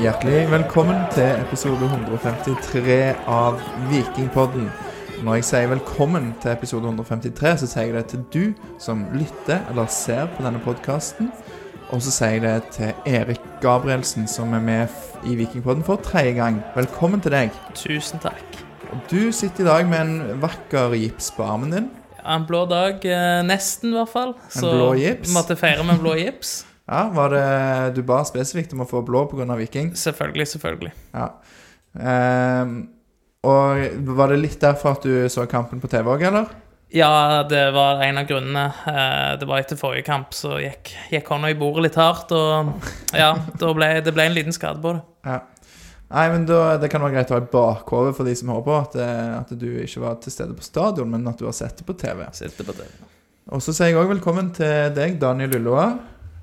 Hjertelig velkommen til episode 153 av Vikingpodden. Når jeg sier velkommen til episode 153, så sier jeg det til du som lytter eller ser på denne podkasten. Og så sier jeg det til Erik Gabrielsen, som er med i Vikingpodden for tredje gang. Velkommen til deg. Tusen takk. Du sitter i dag med en vakker gips på armen din. Ja, en blå dag, eh, nesten i hvert fall. Så blå gips? måtte feire med en blå gips. Ja, Var det du ba spesifikt om å få blå pga. Viking? Selvfølgelig, selvfølgelig. Ja. Ehm, og var det litt derfor at du så kampen på TV òg, eller? Ja, det var en av grunnene. Eh, Det var etter forrige kamp, så gikk, gikk hånda i bordet litt hardt, og ja, ble, det ble en liten skade på det. Ja. Nei, men da, Det kan være greit å ha i bakhodet for de som hører på, at, eh, at du ikke var til stede på stadion, men at du har sett det på TV. Sitter på TV. Og så sier jeg òg velkommen til deg, Daniel Lulloa.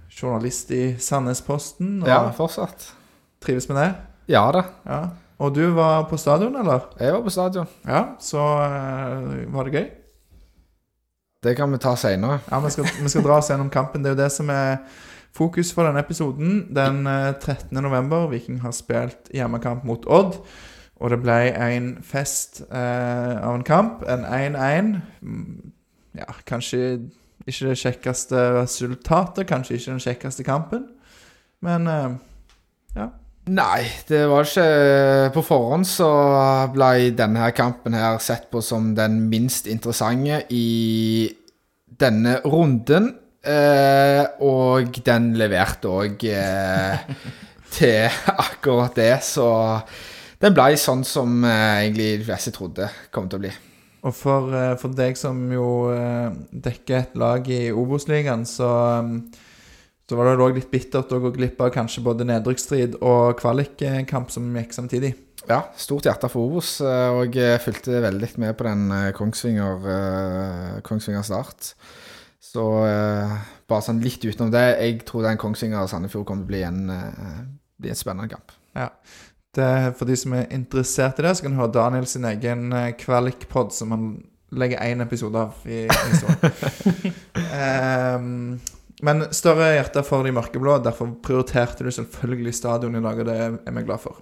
Journalist i Sandnesposten. Ja, fortsatt. trives med det? Ja da. Ja. Og du var på stadion, eller? Jeg var på stadion. Ja, så uh, var det gøy? Det kan vi ta seinere. Ja, vi skal, vi skal dra oss gjennom kampen. Det er jo det som er fokus for denne episoden. Den eh, 13. november. Viking har spilt hjemmekamp mot Odd. Og det ble en fest eh, av en kamp. En 1-1. Mm, Ja, kanskje ikke det kjekkeste resultatet. Kanskje ikke den kjekkeste kampen. Men eh, ja. Nei, det var ikke På forhånd så ble denne her kampen her sett på som den minst interessante i denne runden. Eh, og den leverte òg eh, til akkurat det, så den ble sånn som eh, egentlig de fleste trodde kom til å bli. Og for, eh, for deg som jo eh, dekker et lag i Obos-ligaen, så, eh, så var det òg litt bittert å gå glipp av kanskje både nedrykksstrid og kvalikkamp som gikk samtidig. Ja, stort hjerte for Obos, og jeg fulgte veldig med på den Kongsvinger, Kongsvinger start. Så bare sånn litt utenom det, jeg tror den Kongsvinger-Sandefjord kommer til å bli en, bli en spennende kamp. Ja. Det, for de som er interessert i det, så kan du høre Daniel sin egen eh, kvalikpod, som han legger én episode av i, stål. Ehm, men større hjerte for de mørkeblå, derfor prioriterte du selvfølgelig stadion i dag, og det er vi glad for.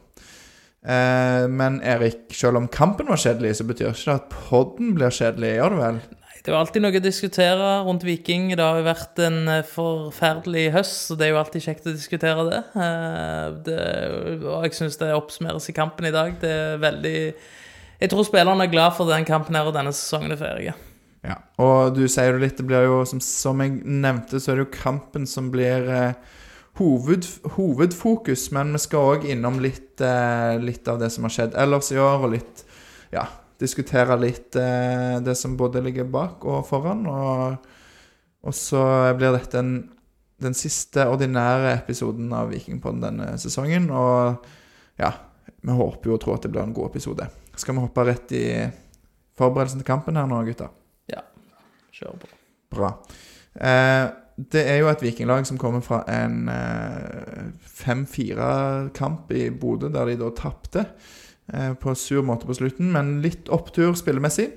Uh, men Erik, selv om kampen var kjedelig, så betyr ikke det at podden blir kjedelig, gjør det vel? Det er jo alltid noe å diskutere rundt Viking. Det har jo vært en eh, forferdelig høst, så det er jo alltid kjekt å diskutere det. Eh, det og jeg syns det oppsummeres i kampen i dag. Det er veldig Jeg tror spillerne er glad for den kampen her og denne sesongen er ferdig. Ja. Og du sier jo litt, det blir jo som, som jeg nevnte, så er det jo kampen som blir eh, hoved, hovedfokus, men vi skal òg innom litt, eh, litt av det som har skjedd ellers i år, og litt Ja, diskutere litt eh, det som både ligger bak og foran. Og, og så blir dette en, den siste ordinære episoden av Vikingpodden denne sesongen, og ja, vi håper jo og tror at det blir en god episode. Skal vi hoppe rett i forberedelsen til kampen her nå, gutter? Ja, kjør på. Bra. Eh, det er jo et vikinglag som kommer fra en eh, 5-4-kamp i Bodø, der de da tapte eh, en sur måte på slutten, men litt opptur spillemessig.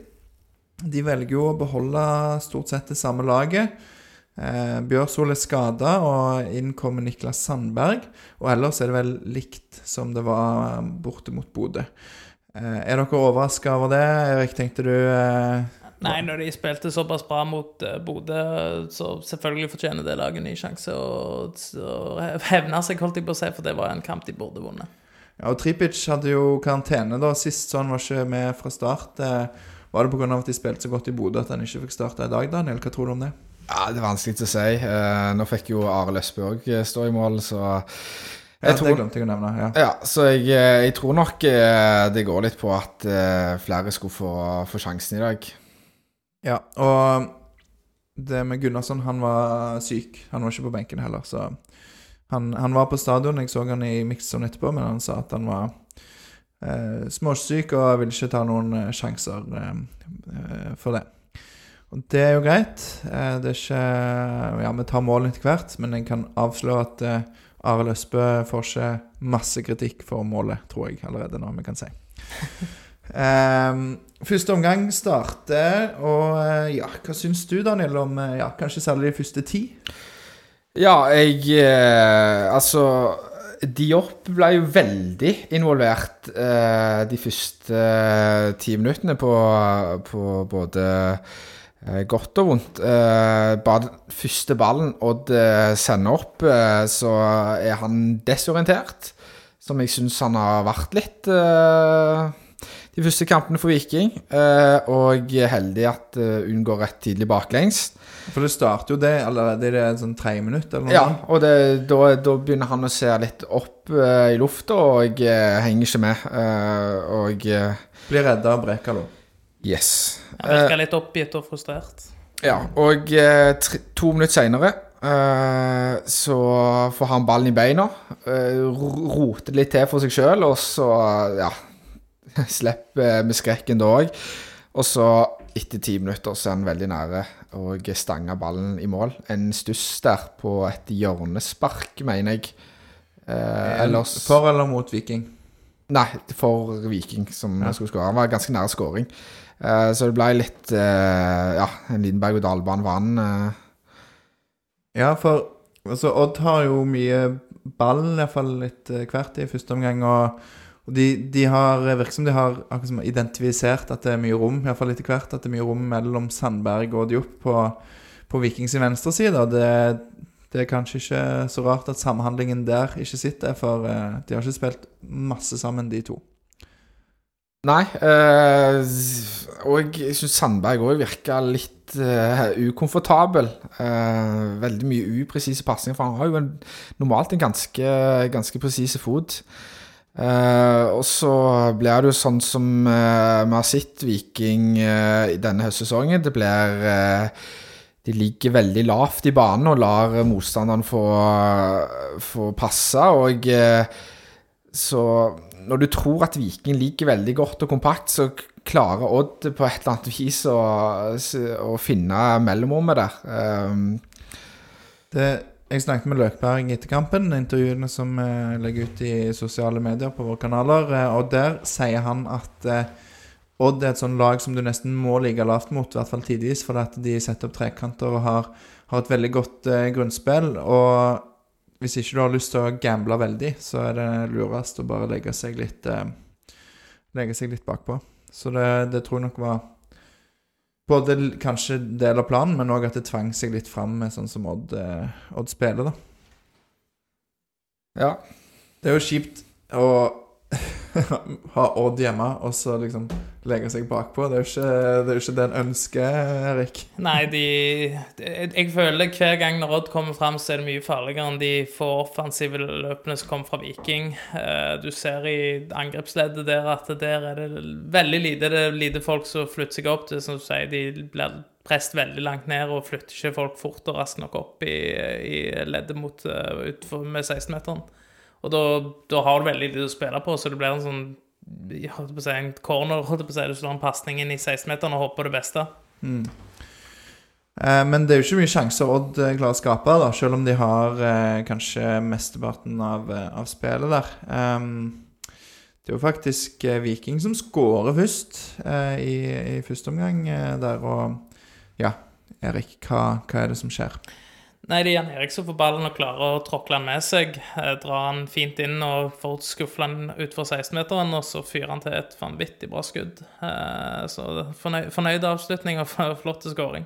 De velger jo å beholde stort sett det samme laget. Eh, Bjørsol er skada, og inn kommer Niklas Sandberg. Og ellers er det vel likt som det var borte mot Bodø. Eh, er dere overraska over det? Erik, tenkte du eh, Nei, når de spilte såpass bra mot uh, Bodø, så selvfølgelig fortjener det laget en ny sjanse å hevne seg, holdt jeg på å si, for det var en kamp de burde vunnet. Ja, og Tripic hadde jo karantene da sist, så han var ikke med fra start. Eh, Var det pga. at de spilte så godt i Bodø at han ikke fikk starta i dag, Daniel? Hva tror du om det? Ja, Det er vanskelig å si. Eh, nå fikk jo Are Løsbø òg stå i mål, så Ja, tror, Det glemte jeg å nevne. ja. ja, så jeg, eh, jeg tror nok eh, det går litt på at eh, flere skulle få, få sjansen i dag. ja. Og det med Gunnarsson, han var syk. Han var ikke på benken heller, så han, han var på stadion. Jeg så han i mixzone etterpå, men han sa at han var eh, småsyk og ville ikke ta noen eh, sjanser eh, for det. Og det er jo greit. Eh, det er ikke Ja, vi tar målene etter hvert, men jeg kan avslå at eh, Arild Østbø får ikke masse kritikk for målet, tror jeg allerede nå vi kan si. Um, første omgang starter, og eh, ja, hva syns du, Daniel, om ja, kanskje særlig de første ti? Ja, jeg eh, Altså Diop ble jo veldig involvert eh, de første eh, ti minuttene på, på både eh, godt og vondt. Eh, bare den første ballen Odd eh, sender opp, så er han desorientert. Som jeg syns han har vært litt de første kampene for Viking. og heldig at uh, unngår rett tidlig baklengs. For det starter jo det allerede i det sånn tre minutter eller noe Ja, og det, da, da begynner han å se litt opp uh, i lufta, og jeg henger ikke med. Uh, og Blir redda av Brekalo. yes. Han virker litt oppgitt og frustrert. Ja, og tre, to minutter seinere så får han ballen i beina. eh, roter litt til for seg sjøl, og så ja, slipper med skrekken da òg. Og så, etter ti minutter, så er han veldig nære og stanger ballen i mål. En stuss der på et hjørnespark, mener jeg. Eh, ellers For eller mot Viking? Nei, for Viking som Ja. skulle skåre. Han var ganske nær skåring. Eh, så det ble litt eh, Ja, en liten berg-og-dal-bane for han. eh. Ja, for altså, Odd har jo mye ball, iallfall litt eh, hvert i første omgang. Og, og de, de har virker som de har akkurat som identifisert at det er mye rom, iallfall etter hvert, at det er mye rom mellom Sandberg og Diop på, på Vikings venstre side. Og det, det er kanskje ikke så rart at samhandlingen der ikke sitter, for eh, de har ikke spilt masse sammen, de to. Nei, øh, og jeg syns Sandberg òg virka litt øh, ukomfortabel. Øh, veldig mye upresise pasninger, for han har jo en, normalt en ganske, ganske presise fot. Eh, og så blir det jo sånn som uh, vi har sett Viking uh, i denne høstsesongen. Det blir De ligger veldig lavt i banen og lar motstanderen få, få passe. Og så når du tror at Viking ligger veldig godt og kompakt, så klarer Odd på et eller annet vis å, å finne mellomrommet der. Um, Det, jeg snakket med Løkberg etter kampen, intervjuene som eh, legger ut i sosiale medier på våre kanaler, eh, og der sier han at eh, Odd er et sånn lag som du nesten må ligge lavt mot, i hvert fall tidvis, fordi at de setter opp trekanter og har, har et veldig godt eh, grunnspill. Og hvis ikke du har lyst til å gamble veldig, så er det lurest å bare legge seg litt Legge seg litt bakpå. Så det, det tror jeg nok var både kanskje del av planen, men òg at det tvang seg litt fram med sånn som Odd, eh, Odd spiller, da. ja. Det er jo kjipt å ha Odd hjemme og så liksom legge seg bakpå. Det er jo ikke det, ikke det en Erik. Nei, de, de Jeg føler hver gang når Odd kommer fram, så er det mye farligere enn de få offensive løpene som kommer fra Viking. Eh, Du ser i angrepsleddet der at der er det veldig lite Det er lite folk som flytter seg opp. Det er som du sier, de blir presset veldig langt ned og flytter ikke folk fort og raskt nok opp i, i leddet mot uh, utfor med 16-meteren. Og da, da har du veldig lite å spille på, så det blir en sånn holdt på å si, en corner. holdt på å si, Du slår en pasning inn i 16-meteren og håper det beste. Eh, men det er jo ikke mye sjanser Odd eh, klarer å skape, da, selv om de har eh, kanskje mesteparten av, eh, av spillet der. Ehm, det er jo faktisk eh, Viking som skårer først eh, i, i første omgang eh, der, og ja, Erik, hva, hva er det som skjer? Nei, det er Jan Erik som får ballen og klarer å tråkle han med seg. Dra Drar han fint inn og får skufle han utfor 16-meteren, og så fyrer han til et vanvittig bra skudd. Eh, Så fornøy, fornøyd avslutning og flott skåring.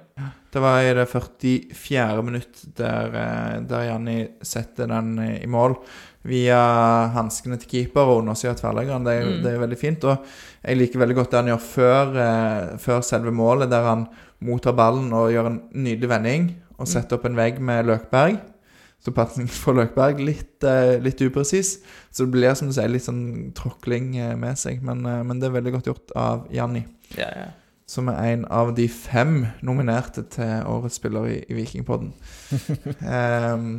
Det var i det 44. minutt der, eh, der Janni setter den eh, i mål via hanskene til keeper og undersida av tverrleggeren. Det, Mm. det er veldig fint. Og jeg liker veldig godt det han gjør før, eh, før selve målet, der han mottar ballen og gjør en nydelig vending og setter opp en vegg med Løkberg. Så pasningen for Løkberg litt, eh, litt upresis. Så det blir som du sier, litt sånn tråkling eh, med seg. Men, eh, men det er veldig godt gjort av Janni Ja, ja. som er en av de fem nominerte til årets spiller i, i Vikingpodden. Ehm,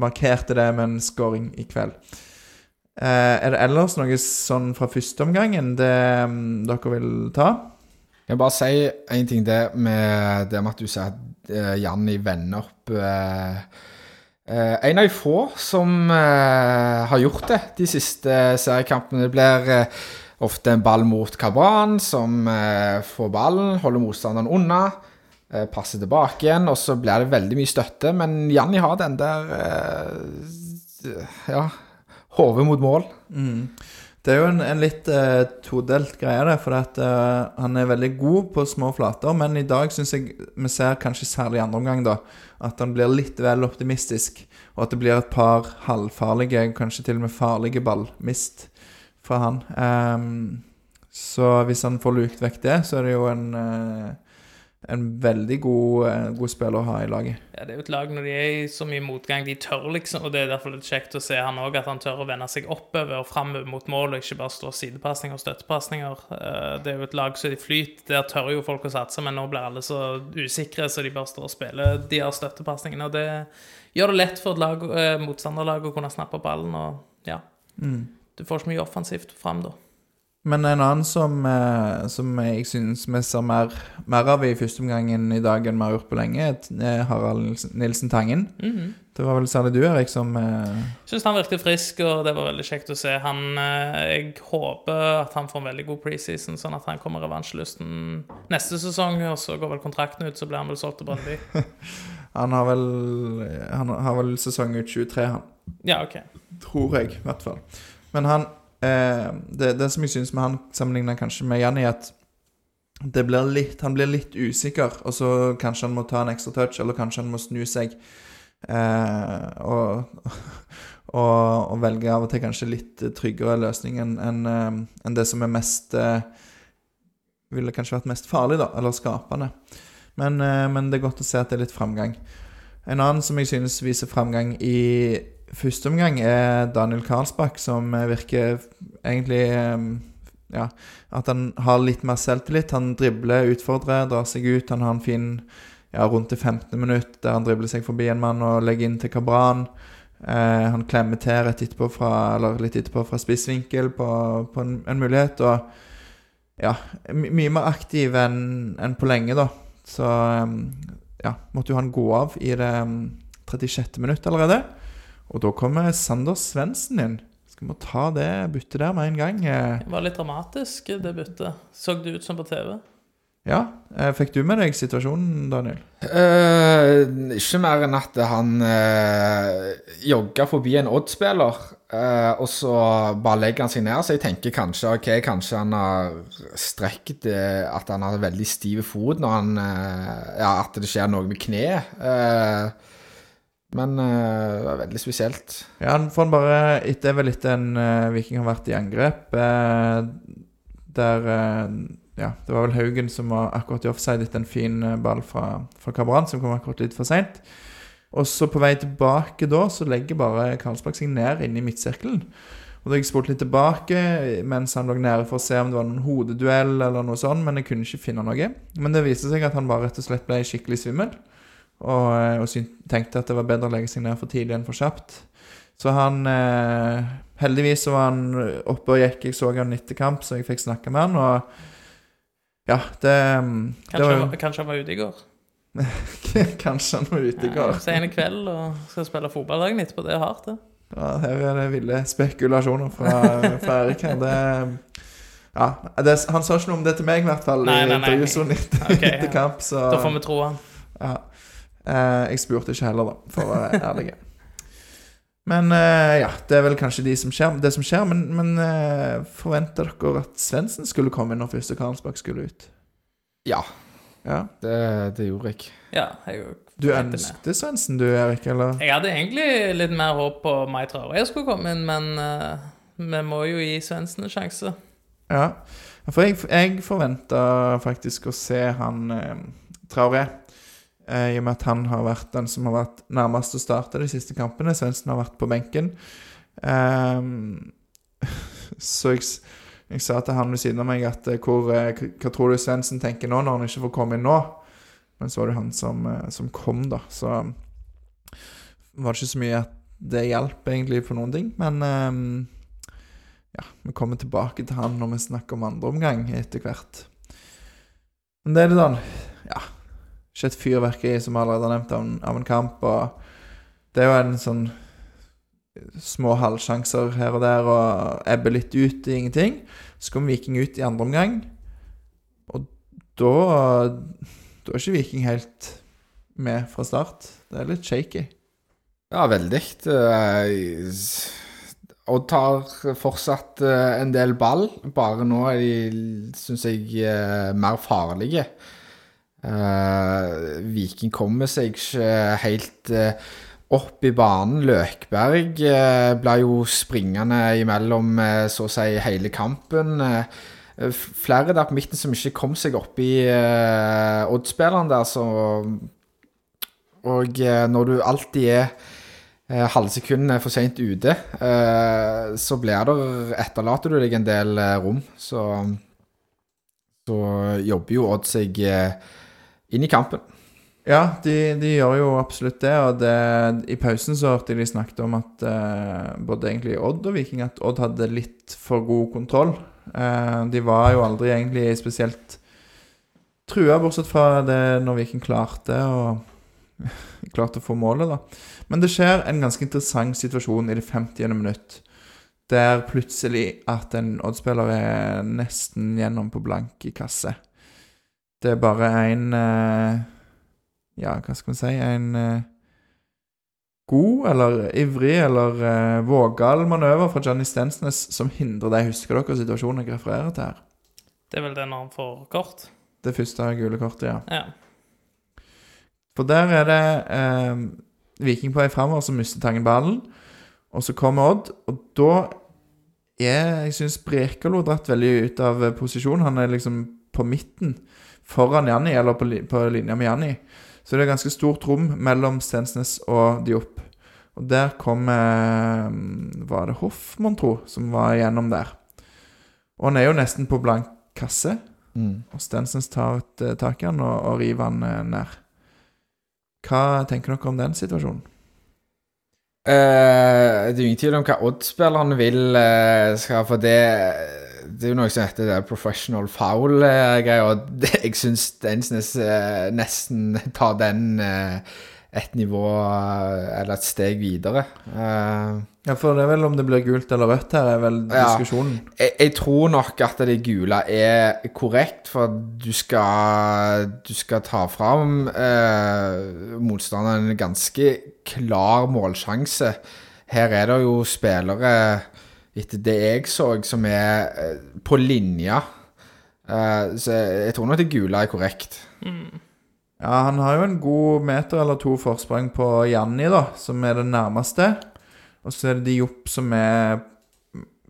markerte det med en scoring i kveld. Eh, er det ellers noe sånn fra første omgangen det um, dere vil ta? Jeg vil bare si en ting det med det med at du sier at eh, Janni vender opp eh, eh, En av de få som eh, har gjort det de siste seriekampene. Det blir eh, ofte en ball mot Kabran, som eh, får ballen, holder motstanderen unna. eh, passer tilbake igjen, og så blir det veldig mye støtte. Men Janni har den der eh, Ja, hodet mot mål. Mm. Det er jo en, en litt eh, todelt greie, det. For at, eh, han er veldig god på små flater. Men i dag syns jeg vi ser, kanskje særlig i andre omgang, da, at han blir litt vel optimistisk. Og at det blir et par halvfarlige, kanskje til og med farlige ballmist fra han. Ehm, så hvis han får lukt vekk det, så er det jo en, eh, en veldig god, eh, god spiller å ha i laget. Ja, det er jo et lag når de er i så mye motgang, de tør liksom, og det er derfor litt kjekt å se han òg, at han tør å vende seg oppover og fram mot mål, og ikke bare stå sidepasninger og støttepasninger. Eh, Det er jo et lag som er i flyt, der tør jo folk å satse, men nå blir alle så usikre, så de bare står og spiller de her støttepasningene, og det gjør det lett for et lag, eh, motstanderlag å kunne snappe opp ballen, og ja, du får ikke mye offensivt fram da. Men en annen som, eh, som jeg synes vi ser mer, mer av i første omgangen i dag enn vi har gjort på lenge, er Harald Nilsen, Tangen. Det var vel særlig du, Erik, som eh, Syns han virket frisk, og det var veldig kjekt å se. Han, eh, jeg håper at han får en veldig god preseason, sånn at han kommer revansjelysten neste sesong. Og så går vel kontrakten ut, så blir han vel solgt til Brøndby. Han har vel, han har vel sesong ut 23, han. Ja, OK. Tror jeg, i hvert fall. Men han eh, det, det som jeg syns med han, sammenlignet kanskje med Janni, at det blir litt, han blir litt usikker, og så kanskje han må ta en ekstra touch, eller kanskje han må snu seg. Eh, og, og, og velge av og til kanskje litt tryggere løsning enn en, en det som er mest eh, Ville kanskje vært mest farlig, da, eller skapende. Men, eh, men det er godt å se at det er litt framgang. En annen som jeg synes viser framgang i første omgang, er Daniel Karlsbakk, som virker egentlig Ja, at han har litt mer selvtillit. Han dribler, utfordrer, drar seg ut. Han har en fin ja, rundt det 15. minutt der han dribler seg forbi en mann og legger inn til Kabran. Eh, han klemmer til rett etterpå fra, eller litt etterpå fra spissvinkel på, på en, en mulighet. Og ja, mye mer aktiv enn en på lenge, da. Så ja, måtte jo han gå av i det um, 36. minutt allerede. Og da kommer Sander Svendsen inn. Skal vi ta det byttet der med en gang? Eh, Det var litt dramatisk, det byttet. Så det ut som på TV? Ja, eh, Fikk du med deg situasjonen, Daniel? Eh, ikke mer enn at han eh, jogga forbi en Odd-spiller, eh, og så bare legger han seg ned. Så jeg tenker kanskje ok, kanskje han har strekt eh, At han har veldig stiv fot når han eh, Ja, at det skjer noe med kneet. Men eh, det var veldig spesielt. Ja, for han bare etter, er vel etter en uh, Viking har vært i angrep. uh, der uh, Ja, det var vel Haugen som var akkurat i offside etter en fin ball fra, fra Kabran, som kom akkurat litt for seint. Og så på vei tilbake da, så legger bare Karlsbakk seg ned inne i midtsirkelen. Og da jeg spurt litt tilbake mens han lå nede for å se om det var noen hodeduell eller noe sånt, men jeg kunne ikke finne noe. Men det viste seg at han bare rett og slett ble skikkelig svimmel. Og, eh, og tenkte at det var bedre å legge seg ned for tidlig enn for kjapt. Så han eh, Heldigvis så var han oppe og gikk. Jeg så han etter kamp, så jeg fikk snakke med han. Og ja, det, det Kanskje, var kanskje han var ute i går? Kanskje han var ute i Ja, går. Sen i kveld og skal spille fotball dagen etterpå. Det er hardt, det. Ja, her er det ville spekulasjoner fra, fra Erik her. Det, ja, det, han sa ikke noe om det til meg, i hvert fall, Nei, i nei, nei. intervjusonen etter, Ok, ja. etter kamp. Så Da får vi tro han. ja. Eh, jeg spurte ikke heller, da, for å være ærlig. Men eh, ja, det er vel kanskje de som skjer, det som skjer. Men, men eh, forventer dere at Svendsen skulle komme når første Karlsbakk skulle ut? Ja, Ja. det, det gjorde jeg. Ja, jeg, Du ønsket Svendsen, du, Erik, eller? jeg hadde egentlig litt mer håp på Mai Traoré skulle komme inn, men eh, vi må jo gi Svendsen en sjanse. Ja, for jeg, jeg forventa faktisk å se han eh, Traoré. Eh, I og med at han har vært den som har vært nærmest å starte de siste kampene. Svendsen har vært på benken. Ehm, så jeg, jeg sa til han ved siden av meg at eh, hvor, eh, hva tror du Svendsen tenker nå, når han ikke får komme inn nå? Men så var det han som, som kom, da. Så var det ikke så mye at det hjalp egentlig på noen ting. Men ehm, Ja, vi kommer tilbake til han når vi snakker om andre omgang etter hvert. Men det er litt sånn Ja. Ikke et fyrverkeri, som jeg allerede har nevnt, av en, av en kamp. Og det er jo en sånn små halvsjanser her og der og ebber litt ut i ingenting. Så kommer Viking ut i andre omgang, og da Da er ikke Viking helt med fra start. Det er litt shaky. Ja, veldig. Og tar fortsatt eh, en del ball, bare nå er de, syns jeg, eh, mer farlige. Eh, Viking kommer seg ikke helt uh, opp i banen. Løkberg uh, ble jo springende imellom eh, så å si hele kampen. Eh, flere der på midten som ikke kom seg opp i uh, Odd-spilleren der, så Og eh, når du alltid er uh, halvsekundene for seint ute, eh, så blir det etterlater du deg en del eh, rom. Så så jobber jo Odd seg eh, inn i kampen. Ja, de, de gjør jo absolutt det. Og det, i pausen så hørte jeg de snakket om at eh, både egentlig Odd og Viking at Odd hadde litt for god kontroll. Eh, de var jo aldri egentlig spesielt trua, bortsett fra det når Viking klarte å klarte å få målet, da. Men det skjer en ganske interessant situasjon i det 50. minutt. Der plutselig at en Odd-spiller er nesten gjennom på blank i kasse. Det er bare en eh, Ja, hva skal vi si En eh, god eller ivrig eller eh, vågal manøver fra Johnny Stensnes som hindrer det. Husker dere situasjonen jeg refererer til her? Det er vel det når han får kort? Det første gule kortet, ja. Ja. For der er det eh, Viking på vei framover som mister Tangen ballen. Og så kommer Odd, og da er Jeg syns Brekalo dratt veldig ut av posisjon. Han er liksom på midten foran Janni, eller på, på linja med Janni. Så det er ganske stort rom mellom Stensnes og Diop. Og der kom eh, Var det Hoff, mon tro, som var igjennom der. Og han er jo nesten på blank kasse. Og Stensnes tar et eh, tak i han og, og river han eh, ned. Hva tenker dere om den situasjonen? Eh, det er jo ingen tvil om hva Odd-spillerne vil eh, skal for det Det er jo noe som heter det professional foul-greia, og jeg syns Stensnes eh, nesten tar den eh, et nivå eh, eller et steg videre. Ja, for det er vel om det blir gult eller rødt her, er vel Ja. diskusjonen. jeg, jeg tror nok at det gule er korrekt, for du skal, du skal ta fram eh, motstanderen en ganske klar målsjanse. Her er det jo spillere, etter det jeg så, som er eh, på linja. Eh, så jeg tror nok det gule er korrekt. Ja, han har jo en god meter eller to forsprang på Janni, da, som er det nærmeste. Og så er det Diop som er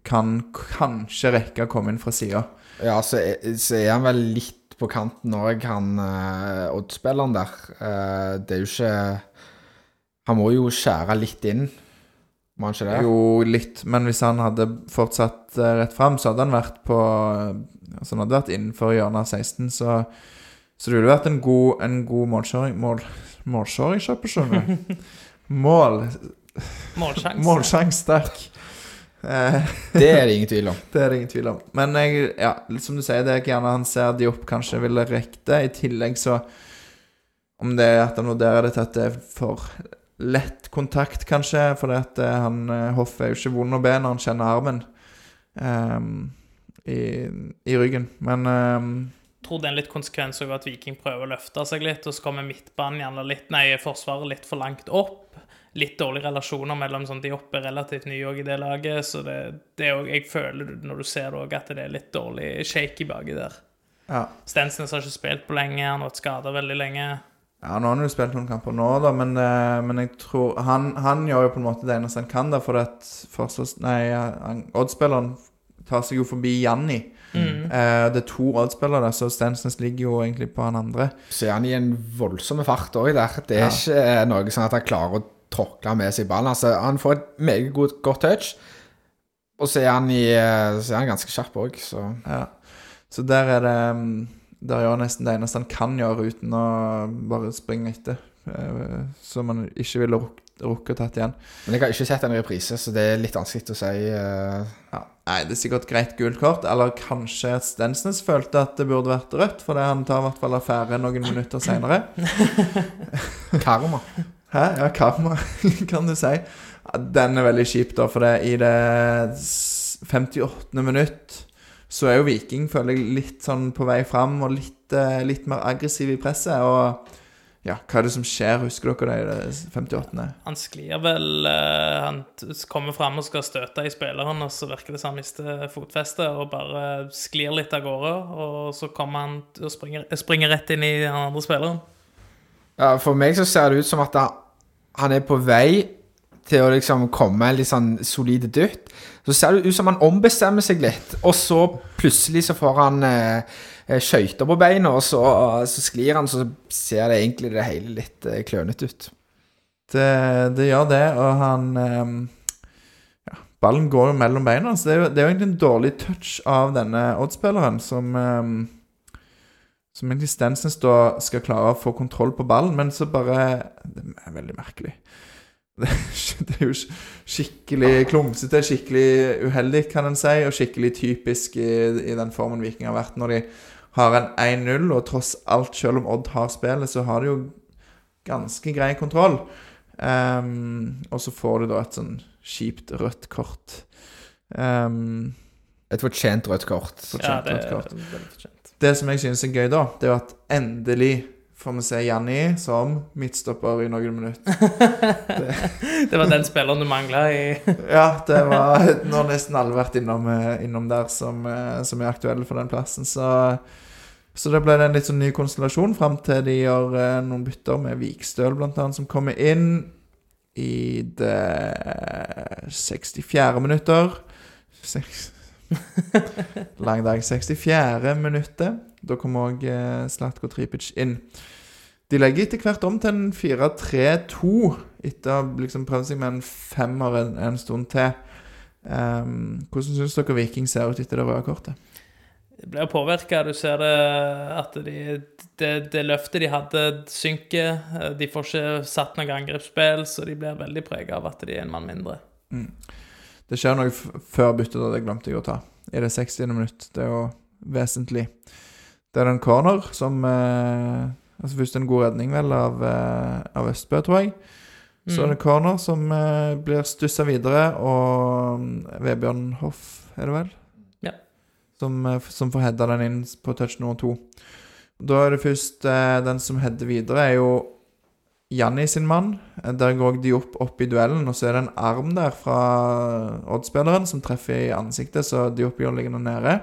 kan kanskje rekke å komme inn fra sida. Ja, så er, så er han vel litt på kanten òg, han uh, Odd-spilleren der. Uh, det er jo ikke Han må jo skjære litt inn, må han ikke det? Jo, litt, men hvis han hadde fortsatt eh, rett fram, så hadde han vært på Altså han hadde vært innenfor hjørnet av 16, så Så det ville vært en god, en god målkjøring Mål, Målkjøring, skjønner du. Mål Målsjanse. Målsjanse, takk. Eh, Det er det ingen tvil om. det er det ingen tvil om. Men jeg, ja, som du sier, det er ikke gjerne han ser de opp kanskje ville rekt det. I tillegg så Om det er at han vurderer det til at det er for lett kontakt, kanskje, fordi at eh, han eh, Hoff er jo ikke vond å be når han kjenner armen um, i, i ryggen. Men jeg tror det er en litt konsekvens av at Viking prøver å løfte seg litt, og så kommer midtbanen gjerne litt Nei, Forsvaret litt for langt opp. Litt dårlige relasjoner mellom sånn de oppe er relativt nye òg i det laget, så det, det er jo Jeg føler når du ser det òg, at det er litt dårlig shaky baki der. ja. Stensnes har ikke spilt på lenge, han har vært skada veldig lenge. Ja, nå har han jo spilt noen kamper nå, da, men, eh, men jeg tror han, han gjør jo på en måte det eneste han kan, da, for at forsvars... Nei, oddspilleren tar seg jo forbi Janni. Mm. Eh, det er to Odd-spillere, så Stensnes ligger jo egentlig på han andre. Så er han i en voldsom fart òg der. Det er Ja. ikke eh, noe sånn at han klarer å tråkle med seg ballen. Altså, han får et meget godt, godt touch, og så er han, i, eh, så er han ganske kjapp òg, så Ja. Så der er det mm, er jo nesten det eneste han kan gjøre uten å bare springe etter. så Som han ikke ville rukket rukket tatt igjen. Men jeg har ikke sett en reprise, så det er litt vanskelig å si. eh. Ja. Nei, det er sikkert greit gult kort, eller kanskje at Stensnes følte at det burde vært rødt, fordi han tar i hvert fall affære noen minutter seinere. karma. Hæ? Ja, karma, kan du si. Den er veldig kjip, da, for det, i det 58. minutt så er jo Viking, føler jeg, litt sånn på vei fram og litt, eh, litt mer aggressiv i presset. Og ja, hva er det som skjer? Husker dere det i det 58.? Han sklir vel eh, Han kommer fram og skal støte i spilleren, og så virker det som han mister fotfestet og bare sklir litt av gårde. Og så kommer han og springer, springer rett inn i den andre spilleren. Ja, for meg så ser det ut som at han- han er på vei til å liksom komme litt sånn solid dytt. Så ser det ut som han ombestemmer seg litt, og så plutselig så får han eh, eh, skøyter på beina, og så, så sklir han, så ser det egentlig det hele litt eh, klønete ut. Det, det gjør det, og han eh, ja, Ballen går jo mellom beina, så det er jo, det er jo egentlig en dårlig touch av denne Odd-spilleren som eh, Som egentlig Stensnes da skal klare å få kontroll på ballen, men så bare Det er veldig merkelig. Det, er- jo skikkelig klumsete, skikkelig uheldig, kan en si, og skikkelig typisk i, i den formen Viking har vært når de har en 1-0, og tross alt, selv om Odd har spillet, så har de jo ganske grei kontroll. Um, og så får du da et sånn kjipt rødt kort. Um, Et fortjent rødt kort. Ja, det rødt er kort. veldig fortjent. Det som jeg synes er gøy da, det er jo at endelig får vi se Janni som midtstopper i noen minutter. Det var den spilleren du mangla i Ja, det var Nå har nesten alle vært innom, eh, innom der som, eh, som er aktuelle for den plassen. Så, så det ble en litt sånn ny konstellasjon fram til de gjør eh, noen bytter med Vikstøl blant annet, som kommer inn i det 64. minutter. Seks- Lang dag. 64. minuttet. Da kommer òg Slatko Tripic inn. De legger etter hvert om til en 4-3-2 etter å ha liksom prøvd seg med en femmer en, en stund til. Um, hvordan syns dere Viking ser ut etter det røde kortet? Det blir påvirka. Du ser det at de, det, det løftet de hadde, synker. De får ikke satt noe angrepsspill, så de blir veldig prega av at de er en mann mindre. Det skjer noe før byttet, da. Det glemte jeg å ta. I det 60. minutt. Det er jo vesentlig. Det er en corner som eh, Altså Først en god redning, vel, av, eh, av Østbø, tror jeg. Så er det corner som eh, blir stussa videre, og mm, Vebjørn Hoff, er det vel? Ja. Som, eh, som får heada den inn på touch nummer to. Da er det først eh, Den som header videre, er jo Janni sin mann. Eh, Der går de opp, opp i duellen, og så er det en arm der fra Odd-spilleren som treffer i ansiktet, så de opp gjør liggende nede.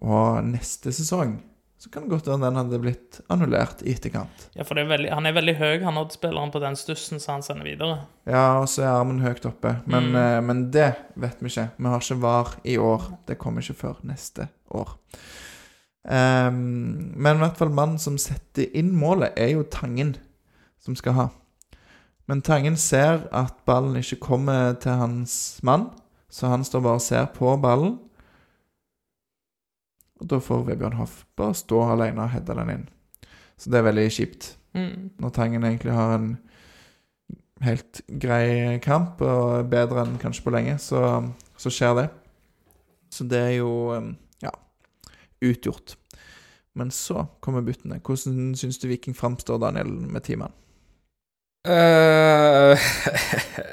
Og neste sesong så kan det godt være den hadde blitt annullert i etterkant. Ja, for det er veldig, han er veldig høy, han Odd-spilleren, på den stussen som han sender videre. Ja, og så er armen høyt oppe. Men, Mm. eh, men det vet vi ikke. Vi har ikke VAR i år. Det kommer ikke før neste år. Um, men i hvert fall mannen som setter inn målet, er jo Tangen som skal ha. Men Tangen ser at ballen ikke kommer til hans mann, så han står bare og ser på ballen. Og da får Vebjørn Hoff bare stå alene og heade den inn. Så det er veldig kjipt Mm. når Tangen egentlig har en helt grei kamp, og bedre enn kanskje på lenge, så, så skjer det. Så det er jo um, ja, utgjort. Men så kommer byttene. Hvordan syns du Viking framstår, Daniel, med teamene? Uh,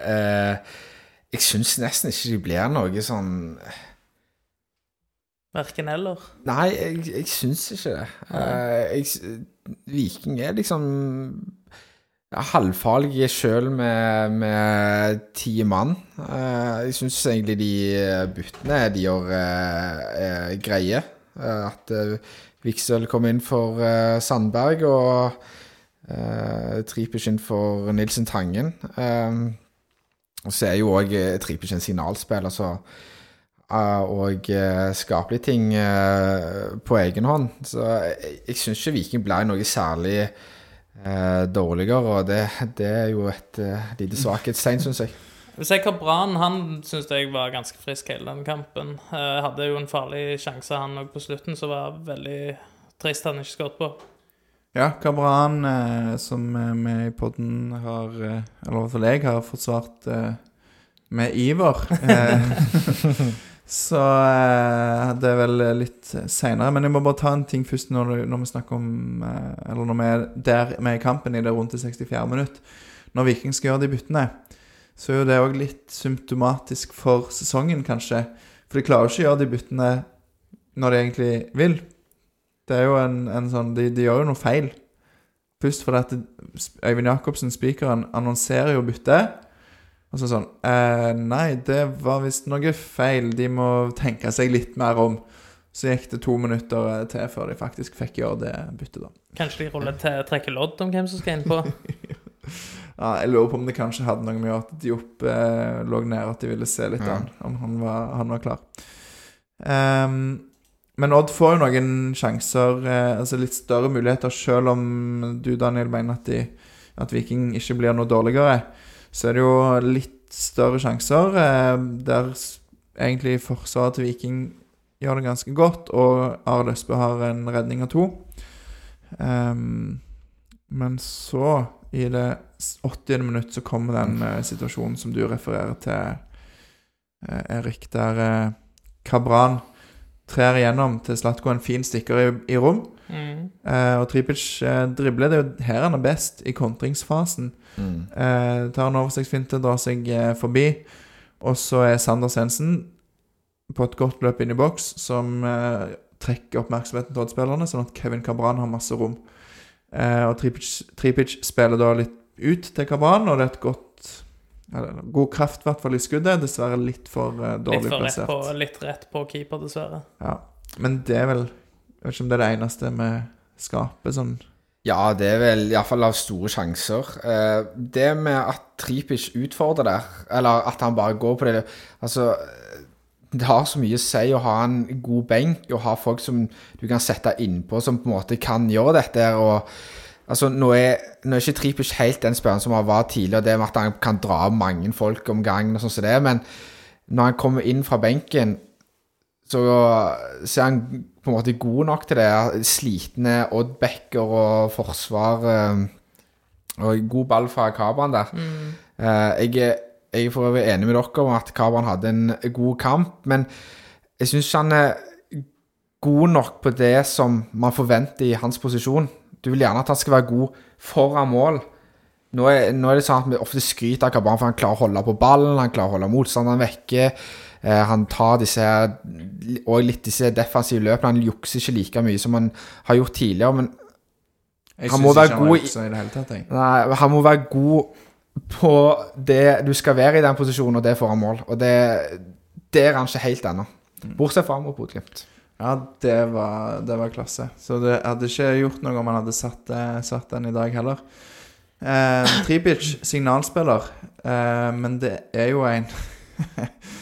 uh, jeg syns nesten ikke de blir noe sånn Verken eller. Nei, jeg, jeg syns ikke det. Eh, jeg, Viking er liksom halvfarlige sjøl med, med ti mann. Eh, jeg syns egentlig de byttene de gjør eh, er greie. At Viksøl kom inn for Sandberg og Tripic inn for Nilsen Tangen. Og så er jo òg Tripic en signalspiller, så eh, og skape litt ting eh, på egen hånd. Så jeg, jeg syns ikke Viking ble noe særlig eh, dårligere, og det, det er jo et eh, lite svakhetstegn, syns jeg. Hvis jeg har Brann, han syns jeg var ganske frisk hele den kampen. Eh, hadde jo en farlig sjanse, han òg, på slutten, som var veldig trist han ikke skåret på. Ja, Kabran, eh, som eh, vi i podden har eh, Eller i hvert fall jeg har forsvart eh, med iver. Så eh, det er vel litt seinere. Men jeg må bare ta en ting først når, når vi snakker om eh, Eller når vi er der vi i kampen, i det rundt det 64. minutt. Når Viking skal gjøre de byttene, så er jo det òg litt symptomatisk for sesongen, kanskje. For de klarer jo ikke å gjøre de byttene når de egentlig vil. Det er jo en, en sånn de, de gjør jo noe feil. Først fordi Øyvind Jacobsen, spikeren, annonserer jo byttet. Og så sånn eh, Nei, det var visst noe feil. De må tenke seg litt mer om. Så gikk det to minutter eh, til før de faktisk fikk gjøre det byttet, da. Kanskje de ruller til trekker lodd om hvem som skal innpå. Ja, jeg lurer på om det kanskje hadde noe med at de Diop eh, lå nede, at de ville se litt Ja. an, om han var, han var klar. Um, men Odd får jo noen sjanser, eh, altså litt større muligheter, selv om du, Daniel, mener at, de, at Viking ikke blir noe dårligere. Så er det jo litt større sjanser, eh, der egentlig forsvaret til Viking gjør det ganske godt, og Arild Østbø har en redning av to. Ehm, men så, i det 80. minutt, så kommer den eh, situasjonen som du refererer til, eh, Erik, der eh, Kabran trer igjennom til Slatko en fin stikker i, i rom. Mm. Og Tripic dribler. Det er jo her han er best, i kontringsfasen. Mm. Eh, tar en oversiktsfinte, drar seg eh, forbi. Og så er Sander Svendsen på et godt løp inn i boks som eh, trekker oppmerksomheten til Odd-spillerne, sånn at Kevin Cabran har masse rom. Eh, og Tripic, Tripic spiller da litt ut til Cabran, og det er et godt eller, God kraft, i hvert fall, i skuddet. Dessverre litt for eh, Litt, dårlig rett plassert. på, litt rett på keeper, dessverre. Ja. Men det er vel Jeg vet ikke om det er det eneste vi skaper sånn Ja, det er vel iallfall av store sjanser. Eh, det med at Tripic utfordrer der, eller at han bare går på det Altså, det har så mye å si å ha en god benk og ha folk som du kan sette innpå, som på en måte kan gjøre dette. og Altså, nå er, nå er ikke Tripic helt den spilleren som han var tidligere, det med at han kan dra mange folk om gangen og sånn som det, men når han kommer inn fra benken, så, så er han på en måte god nok til det. Slitne Oddbacker og forsvar eh, og god ball fra Kabran der. Mm. jeg, er- jeg er for øvrig enig med dere om at Kabran hadde en god kamp, men jeg syns han er god nok på det som man forventer i hans posisjon. Du vil gjerne at han skal være god foran mål. Nå er, nå er det sånn at vi ofte skryter av Kabran for han klarer å holde på ballen, han klarer å holde motstanderen vekke. Eh, han tar disse Og litt disse defensive løpene. Han jukser ikke like mye som han har gjort tidligere, men Jeg Han må være han god i- det hele tatt, jeg. Nei, han må være god på det du skal være i den posisjonen, og det foran mål. Og det, det er han ikke helt ennå. Bortsett fra mot Bodø-Glimt. Ja, det var, det var klasse. Så det hadde ikke gjort noe om han hadde satt, eh, satt den i dag heller. Eh, Tripic, signalspiller, eh, men det er jo en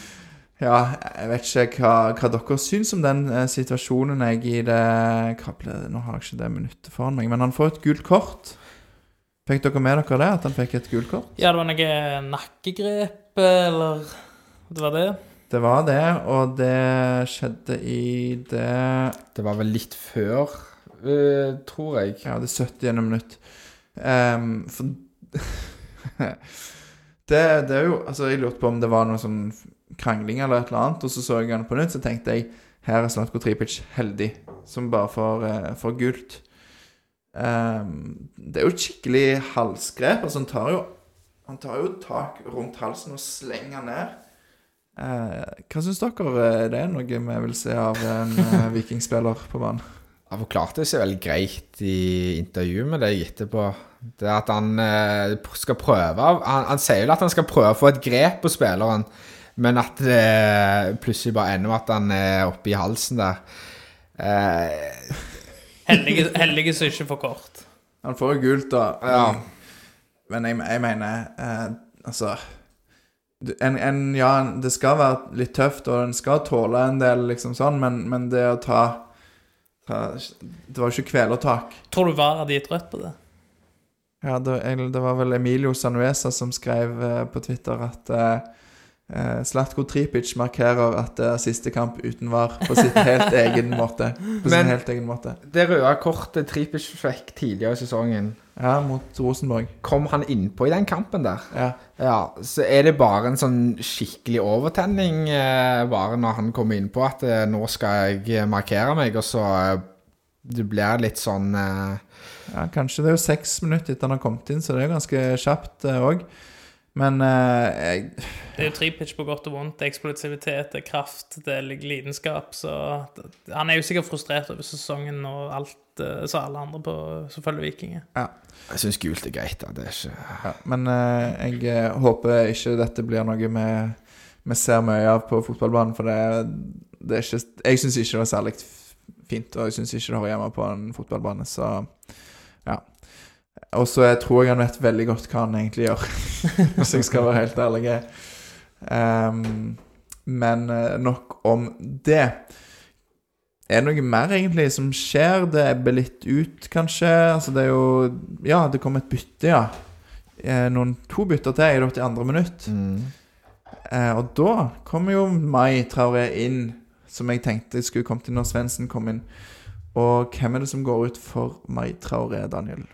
Ja, jeg vet ikke hva, hva dere syns om den eh, situasjonen jeg i det hva ble det? Nå har jeg ikke det minuttet foran meg, men han får et gult kort. Fikk dere med dere det, at han fikk et gult kort? Ja, det var noe nakkegrep, eller Det var det? Det var det, og det skjedde i det Det var vel litt før, eh, tror jeg. Ja, det er 70. minutt. Um, for det, det er jo Altså, jeg lurte på om det var noe sånn krangling eller et eller annet, og så så jeg han på nytt, så tenkte jeg her er Slatko Tripic heldig, som bare får, eh, får gult. Um, det er jo et skikkelig halsgrep. Altså, han tar jo Han tar jo tak rundt halsen og slenger ned. Uh, hva syns dere? Det Er noe vi vil se av en uh, vikingspiller på banen? Han forklarte seg veldig greit i intervjuet med deg etterpå. Det at han uh, skal prøve han, han sier jo at han skal prøve å få et grep på spilleren, men at det plutselig bare ender med at han er oppe i halsen der. Eh, Heldige, heldige som ikke får kort. Han får jo gult, da. Ja. Men jeg, jeg mener eh, Altså en, en, Ja, det skal være litt tøft, og en skal tåle en del, liksom sånn, men, men det å ta, ta Det var jo ikke kvelertak. Tror du VAR hadde gitt rødt på det? Ja, det, eller det var vel Emilio Sanuesa som skrev eh, på Twitter at eh, Slatko Tripic markerer at det er siste kamp uten VAR på sitt helt egen måte. På sin helt egen måte. Det røde kortet Tripic fikk tidligere i sesongen, Ja, mot Rosenborg. kom han innpå i den kampen der? Ja. Ja, så er det bare en sånn skikkelig overtenning eh, bare når han kommer innpå at eh, nå skal jeg markere meg, og så eh, det blir litt sånn eh, ja, kanskje det er jo seks minutter etter han har kommet inn, så det er jo ganske kjapt òg. Men uh, jeg, Det er jo tripitch på godt og vondt. Det er eksplosivitet, det er kraft, det er lidenskap. Så han er jo sikkert frustrert over sesongen og alt eh, så alle andre på som følger Vikinger. Jeg syns gult er greit, da. Det er ikke ja, men uh, jeg håper ikke dette blir noe vi, vi ser mye av på fotballbanen, for det, det er ikke Jeg syns ikke det var særlig fint, og jeg syns ikke det hører hjemme på en fotballbane, så ja. Og så jeg tror jeg han vet veldig godt hva han egentlig gjør, hvis jeg skal være helt ærlig. Um, men eh, nok om det. Er det noe mer egentlig som skjer? Det ebber litt ut, kanskje? Altså det er jo Ja, det kom et bytte, ja. Eh, Noen to bytter til i 82. minutt. Eh, og da kommer jo Mai Traoré inn, som jeg tenkte skulle kommet inn når Svendsen kom inn. Og hvem er det som går ut for Mai Traoré, Daniel?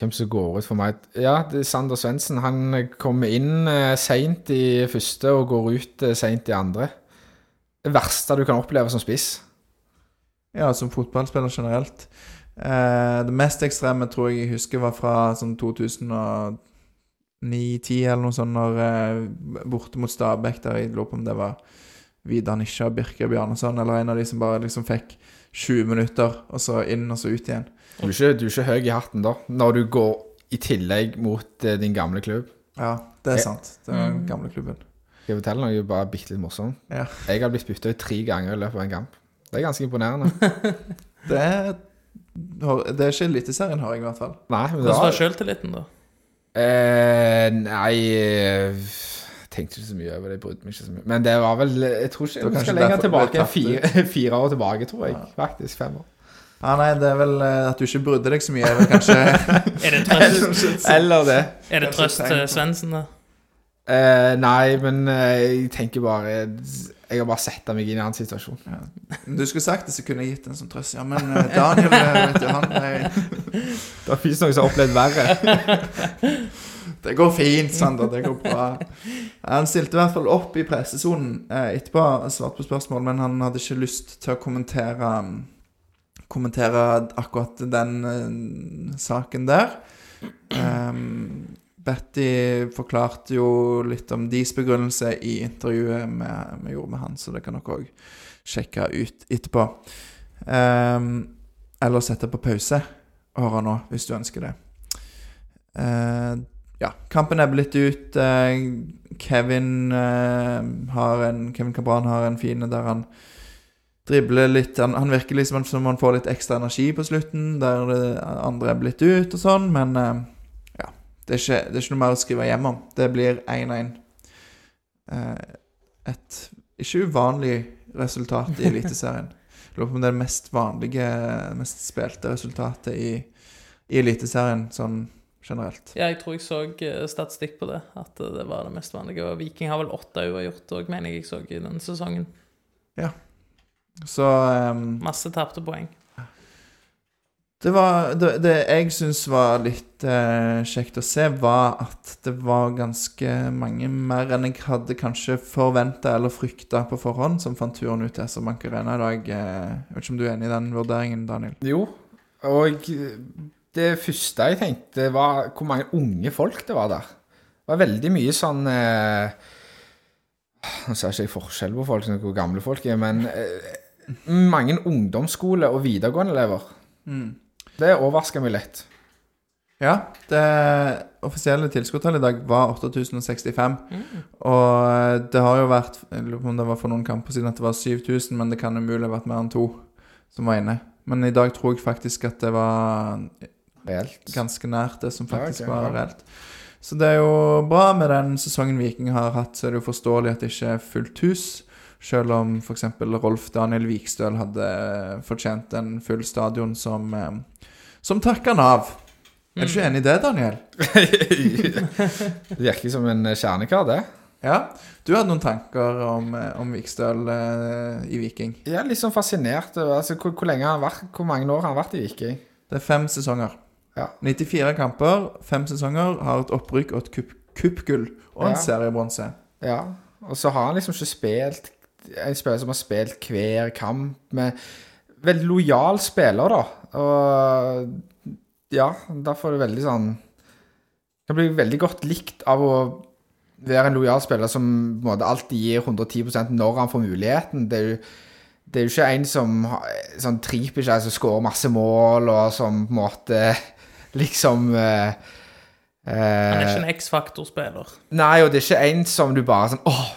Hvem som går ut for meg? Ja, er Sander Svendsen. Han kommer inn eh, seint i første og går ut eh, seint i andre. Det verste du kan oppleve som spiss. Ja, som fotballspiller generelt. Eh, det mest ekstreme tror jeg jeg husker var fra sånn 2009-10 eller noe sånt, når eh, borte mot Stabæk, der jeg lurer på om det var Vidar Nisja og Birker Bjarnason, eller en av de som bare liksom fikk 20 minutter, og så inn og så ut igjen. Du er ikke, du er ikke høy i hatten da, når du går i tillegg mot eh, din gamle klubb. Ja, det er sant. Det var den gamle klubben. Skal jeg fortelle noe bare bitte litt morsomt? Ja. Jeg har blitt bytta ut tre ganger i løpet av en kamp. Det er ganske imponerende. Det er, det er ikke Eliteserien, har jeg i hvert fall. Nei, men det Hvordan var var sjøltilliten, da? eh, Nei eh, Jeg tenkte ikke så mye over det. Jeg brydde meg ikke så mye. Men det var vel Jeg tror ikke Det var jeg kanskje skal lenger derfor tilbake fire, fire år tilbake, tror jeg. Faktisk. Fem år. Ja, nei, det er vel eh, at du ikke brydde deg så mye, er vel kanskje Er det trøst, Eller det. er det trøst til Svendsen, da? Eh, nei, men eh, jeg tenker bare Jeg har bare sett meg inn i hans situasjon. Du skulle sagt det, så kunne jeg gitt en som trøst. Ja, men eh, Daniel, eh, vet du, han eh, Det fins noen som har opplevd verre. Det går fint, Sander. Det går bra. Han stilte i hvert fall opp i pressesonen eh, etterpå og svarte på spørsmål, men han hadde ikke lyst til å kommentere Kommentere akkurat den eh, saken der. Um, Betty forklarte jo litt om deres begrunnelse i intervjuet vi, gjorde med han, så det kan dere òg sjekke ut etterpå. Um, eller sette på pause og høre nå, hvis du ønsker det. Uh, ja, kampen er blitt ut. Uh, Kevin uh, har en Kevin Cabran har en fin der han dribler litt Han, han virker liksom som han får litt ekstra energi på slutten, der det andre er blitt ut og sånn, men eh, ja. Det er, ikke, det er ikke noe mer å skrive hjem om. Det blir 1-1. Eh, et ikke uvanlig resultat i Eliteserien. Lurer på om det er det mest vanlige, mest spilte resultatet i, i Eliteserien sånn generelt. Ja, jeg tror jeg så eh, statistikk på det, at eh, det var det mest vanlige. Og Viking har vel åtte uavgjort òg, mener jeg jeg så i denne sesongen. Så um, Masse tapte poeng. det var Det, det jeg syns var litt uh, kjekt å se, var at det var ganske mange mer enn jeg hadde kanskje forventa eller frykta på forhånd, som fant turen ut til SR Bank Arena i dag. Eh, Jeg vet ikke om du er enig i den vurderingen, Daniel? Jo, og det første jeg tenkte, var hvor mange unge folk det var der. Det var veldig mye sånn eh, Nå ser ikke jeg forskjell på folk, hvor gamle folk er, men eh, mange ungdomsskole- og videregående-elever. Det overrasker meg litt. Ja, det offisielle tilskuddstallet i dag var 8065. Og det har jo vært Jeg lurer på om det var for noen kamper siden at det var 7000, men det kan umulig ha vært mer enn to som var inne. Men i dag tror jeg faktisk at det var Reelt. ganske nært det som faktisk Ja, okay, var ja. reelt. Så det er jo bra med den sesongen Viking har hatt, så er det jo forståelig at det ikke er fullt hus. Selv om f.eks. Rolf Daniel Vikstøl hadde fortjent en full stadion som, eh, som takka han av. Er du ikke enig i det, Daniel? det virker som en kjernekar, det. Ja. Du hadde noen tanker om, eh, om Vikstøl eh, i Viking. Jeg er litt sånn fascinert over altså, hvor, hvor, lenge har han vært, hvor mange år har han vært i Viking. Det er fem sesonger. Ja. 94 kamper, fem sesonger, har et opprykk og et kupp- kuppgull og en Ja. seriebronse. Ja, og så har han liksom ikke spilt En spiller som har spilt hver kamp med Veldig lojal spiller, da. Og ja, derfor er det veldig sånn Det blir veldig godt likt av å være en lojal spiller som på en måte alltid gir 110 når han får muligheten. Det er jo, det er jo ikke en som har- sånn seg, som skårer masse mål, og som på en måte liksom eh, Han er eh, ikke en X-faktor-spiller. Nei, og det er ikke en som du bare sånn Åh!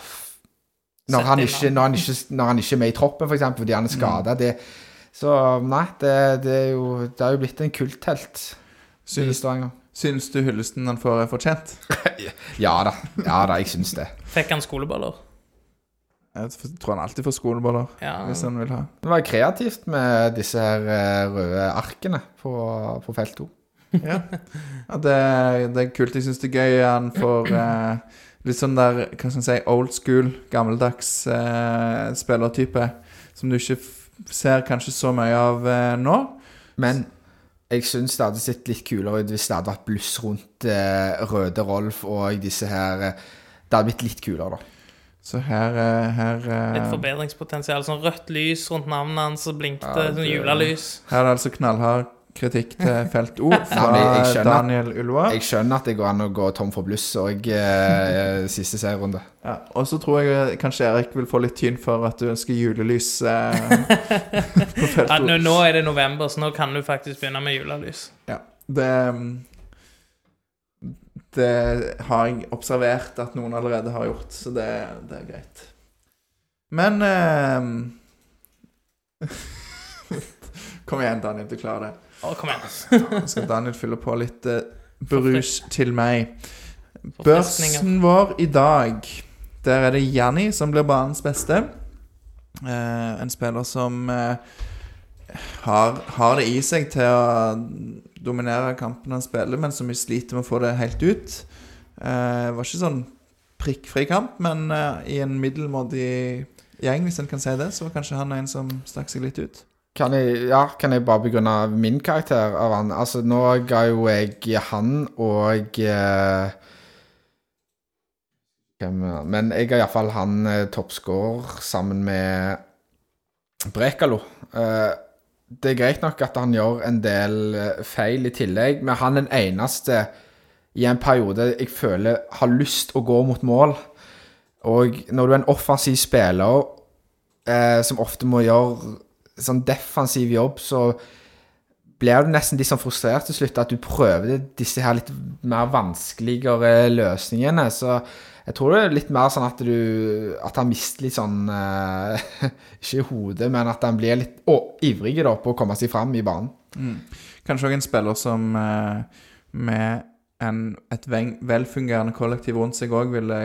Når han, ikke, når, han ikke, når han ikke er med i troppen, for eksempel, fordi han er skada. Mm. så nei, det, det, er jo, det har jo blitt en kulthelt i Syns, Stavanger. syns du hyllesten han får, er fortjent? Ja da, ja da, jeg syns det. Fikk han skoleballer? Jeg tror han alltid får skoleballer, Ja. hvis han vil ha. Det var kreativt med disse her eh, røde arkene på, på felt 2. Ja, ja det, det er kult. Jeg syns det er gøy han får eh, litt sånn der, hva skal si, old school, gammeldags eh, spillertype. Som du ikke f ser kanskje så mye av eh, nå. Men jeg syns det hadde sett litt kulere ut hvis det hadde vært bluss rundt eh, Røde Rolf og disse her eh, Det hadde blitt litt kulere, da. Så her, eh, her Litt forbedringspotensial. Sånn rødt lys rundt navnet hans som blinkte. Ja, sånn julelys. Her er det altså knallhard kritikk til felt O fra Nei, Daniel Ulloa. Jeg skjønner at det går an å gå tom for bluss og eh, siste serierunde. Ja, og så tror jeg eh, kanskje Erik vil få litt tyn for at du ønsker julelys eh, på felt Ja, O. nå, nå er det november, så nå kan du faktisk begynne med julelys. Ja, det mm, Det har jeg observert at noen allerede har gjort, så det, det er greit. Men eh, Kom igjen, Daniel, du klarer det. Å, kom igjen. Skal Daniel fylle på litt eh, brus til meg. Børsen vår i dag, der er det Janni som blir banens beste. Eh, en spiller som eh, har, har det i seg til å dominere kampen han spiller, men som sliter med å få det helt ut. Eh, var ikke sånn prikkfri kamp, men eh, i en middelmådig gjeng, hvis en kan si det, så var kanskje han en som stakk seg litt ut. Kan jeg, ja, kan jeg bare begrunne min karakter av han? Altså, nå ga jo jeg han og eh, hvem, Men jeg ga iallfall han eh, toppscorer sammen med Brekalo. Eh, det er greit nok at han gjør en del eh, feil i tillegg, men han er den eneste i en periode jeg føler har lyst å gå mot mål. Og når du er en offensiv spiller eh, som ofte må gjøre sånn defensiv jobb, så blir du nesten litt sånn frustrert til slutt at du prøver disse her litt mer vanskeligere løsningene. Så jeg tror det er litt mer sånn at du At han mister litt sånn eh, Ikke hodet, men at han blir litt å, ivrig da, på å komme seg fram i banen. Kanskje òg en spiller som eh, med en, et velfungerende kollektiv rundt seg òg ville,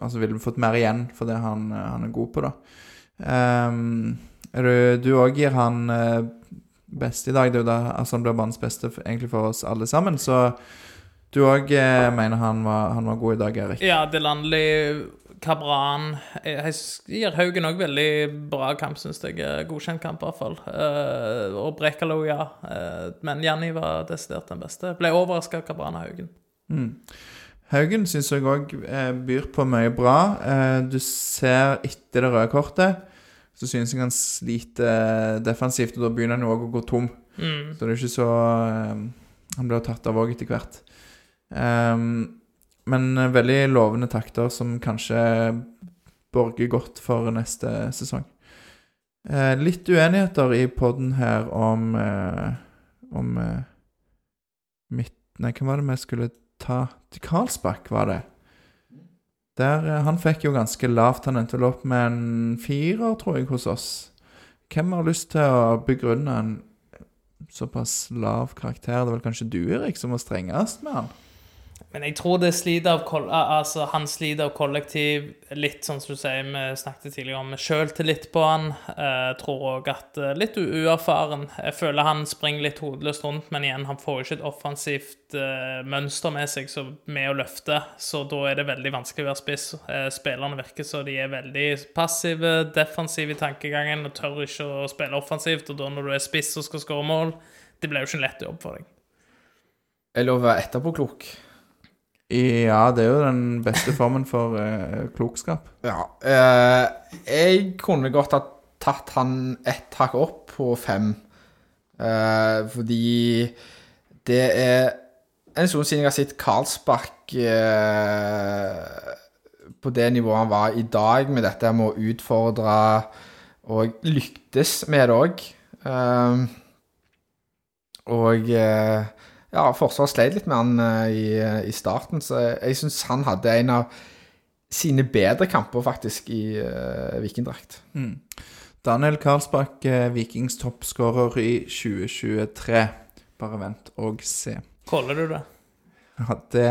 altså ville fått mer igjen for det han, eh, han er god på, da. Ehm, er du- du òg gir han eh, best i dag. Det er jo da, altså han blir banens beste for, egentlig for oss alle sammen. Så du òg eh, mener han var, han var god i dag, Erik. Ja, Delanley, Kabran Jeg gir Haugen òg veldig bra kamp, syns jeg. Eh, Godkjent kamp, i hvert fall. Uh, og Brekalo, ja. Uh, men Janni var desidert den beste. Ble overraska av Kabran og Haugen. Mm. Haugen syns jeg òg byr på mye bra. Du ser etter det røde kortet, så synes jeg han sliter defensivt, og da begynner han jo òg å gå tom. Mm. Så det er ikke så eh, Han blir tatt av òg etter hvert. Um, men eh, veldig lovende takter som kanskje borger godt for neste sesong. Uh, litt uenigheter i poden her om uh, Om uh, mitt Nei, hvem var det vi skulle ta til Karlsbakk, var det? Der, eh, han fikk jo ganske lavt. Han endte vel opp med en firer, tror jeg, hos oss. Hvem har lyst til å begrunne en såpass lav karakter? Det er vel kanskje du, Erik, som var strengest med han? Men jeg tror det sliter av altså, han sliter av kollektiv, litt sånn som du sier, vi snakket tidligere om sjøltillit på han. Jeg tror òg at eh, litt uerfaren. Jeg føler han springer litt hodeløst rundt, men igjen, han får jo ikke et offensivt uh, mønster med seg så med å løfte, så da er det veldig vanskelig å være spiss. Eh, spillerne virker så de er veldig passive, defensive i tankegangen og tør ikke å spille offensivt, og da når du er spiss og skal skåre mål, det blir jo ikke en lett jobb for deg. Jeg lover etterpåklok. Ja, det er jo den beste formen for eh, klokskap. Ja. eh, jeg kunne godt ha tatt han ett hakk opp på fem. Eh, fordi det er en stund siden jeg har sett Karlsbakk eh, på det nivået han var i dag, med dette med å utfordre og lyktes med det òg. og eh, ja, Forsvaret sleit litt med han eh, i, i starten, så jeg, jeg syns han hadde en av sine bedre kamper, faktisk, i uh, vikingdrakt. Daniel Karlsbakk, eh, Vikings toppskårer i 2023. Bare vent og se. Caller du det? Ja, det,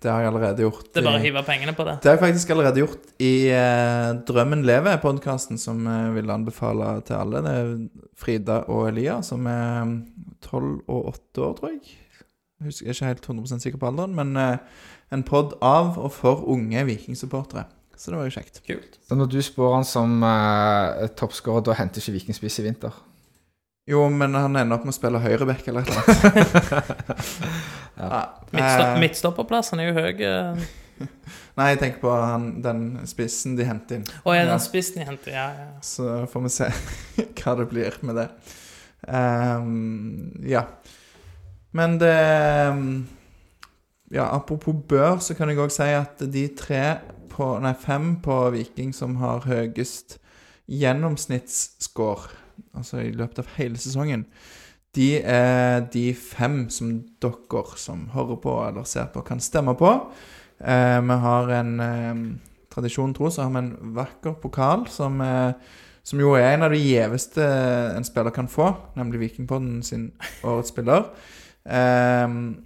det har jeg allerede gjort. Det er bare å hive pengene på det. Det har jeg faktisk allerede gjort i eh, Drømmen lever, podkasten som jeg vil anbefale til alle. Det er Frida og Elia som er tolv og åtte år, tror jeg. Jeg husker jeg er ikke helt 100% sikker på alderen, men eh, en pod av og for unge vikingsupportere. Så det var jo kjekt. Kult. Så når du spår han som eh, toppskårer, da henter ikke Viking spiss i vinter? Jo, men han ender opp med å spille høyreback eller et eller annet. ja. Midtsto Eh, Midtstopperplassen er jo høy. eh. Nei, jeg tenker på han, den spissen de henter inn. Å, Ja. den spissen de henter? Ja, ja. Så får vi se hva det blir med det. Um, ja. Men det ehm, Ja, apropos bør, så kan jeg òg si at de tre på Nei, fem på Viking som har høyest gjennomsnittsscore, altså i løpet av hele sesongen, de er de fem som dere som hører på eller ser på, kan stemme på. Eh, vi har en eh, tradisjon, tro, så har vi en vakker pokal som eh, som jo er en av de gjeveste en spiller kan få, nemlig Vikingpodden sin årets spiller. Ehm,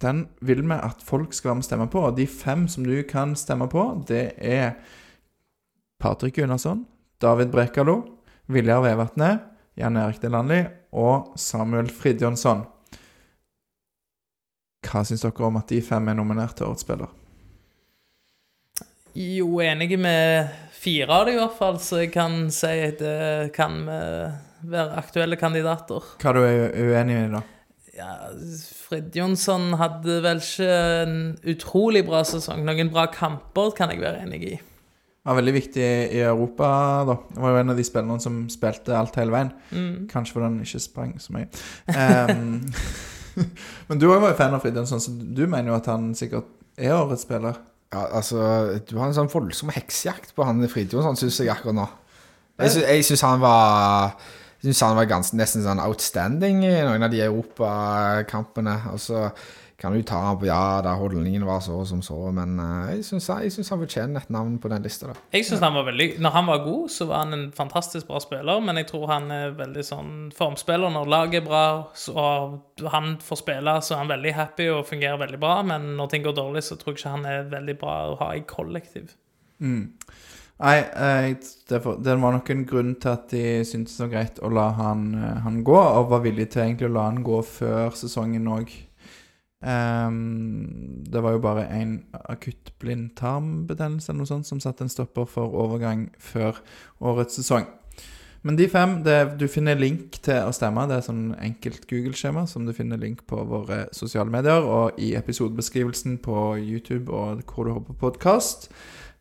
den vil vi at folk skal være med og stemme på. Og de fem som du kan stemme på, det er Patrick Gunnarsson, David Brekalo, Viljar Vevatnet, Jan Erik Delandli og Samuel Fridjonsson. Hva syns dere om at de fem er nominert til årets spiller? Jo, enige med fire av dem i hvert fall, så jeg kan si at det kan eh, være aktuelle kandidater. Hva er du uenig i, da? Ja, Fridjonsson hadde vel ikke en utrolig bra sesong. Noen bra kamper kan jeg være enig i. var veldig viktig i Europa, da. Det var jo en av de spillerne som spilte alt hele veien. Kanskje fordi han ikke sprang så mye. Um, men du òg var jo fan av Fridtjonsson, så du mener jo at han sikkert er årets spiller. Ja, altså, Du har en sånn voldsom heksejakt på han Fridtjonsson, syns jeg akkurat nå. Jeg, sy jeg syns han var jeg synes han var ganske nesten sånn outstanding i noen av de europakampene. Og så kan du ta på ja, da holdningen var så som så, men uh, jeg syns synes han fortjener et navn på den lista. da. Jeg synes han var veldig, Når han var god, så var han en fantastisk bra spiller, men jeg tror han er veldig sånn formspiller. Når laget er bra, og han får spille, så er han veldig happy og fungerer veldig bra, men når ting går dårlig, så tror jeg ikke han er veldig bra å ha i kollektiv. Nei, eh, det, var nok en grunn til at de syntes det var greit å la han, eh, han gå, og var villig til egentlig å la han gå før sesongen òg. Det var jo bare en akutt blindtarmbetennelse eller noe sånt som satte en stopper for overgang før årets sesong. Men de fem, det, du finner link til å stemme. Det er sånn enkelt Google-skjema som du finner link på våre sosiale medier og i episodebeskrivelsen på YouTube og hvor du håper på podkast.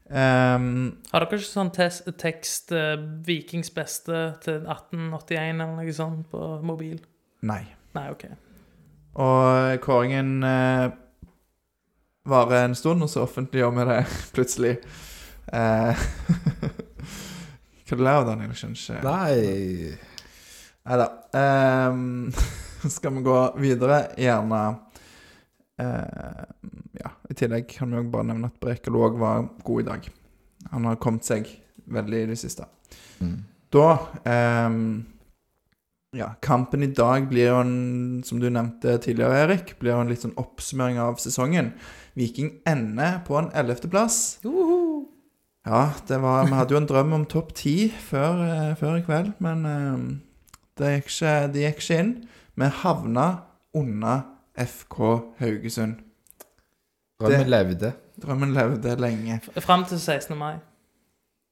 Um, Har dere ikke sånn tes- tekst uh, 'Vikings beste' til 1881 eller noe sånt på mobil? nei. Nei, OK. Og kåringen eh, varer en stund, og så offentliggjør vi det plutselig. Eh, Hva du ler av, Daniel? Jeg skjønner ikke. Nei Nei da. Ehm, skal vi gå videre? Gjerne eh, Ja, i tillegg kan vi òg bare nevne at Brekalo òg var god i dag. Han har kommet seg veldig i det siste. Mm. Da ehm, ja, kampen i dag blir jo en, som du nevnte tidligere, Erik, blir jo en litt sånn oppsummering av sesongen. Viking ender på en ellevteplass. Ja, det var, vi hadde jo en drøm om topp ti før, eh, før i kveld, men eh, det gikk ikke, det gikk ikke inn. Vi havna under FK Haugesund. Drømmen Det- levde. Drømmen levde lenge. Fram til 16. mai.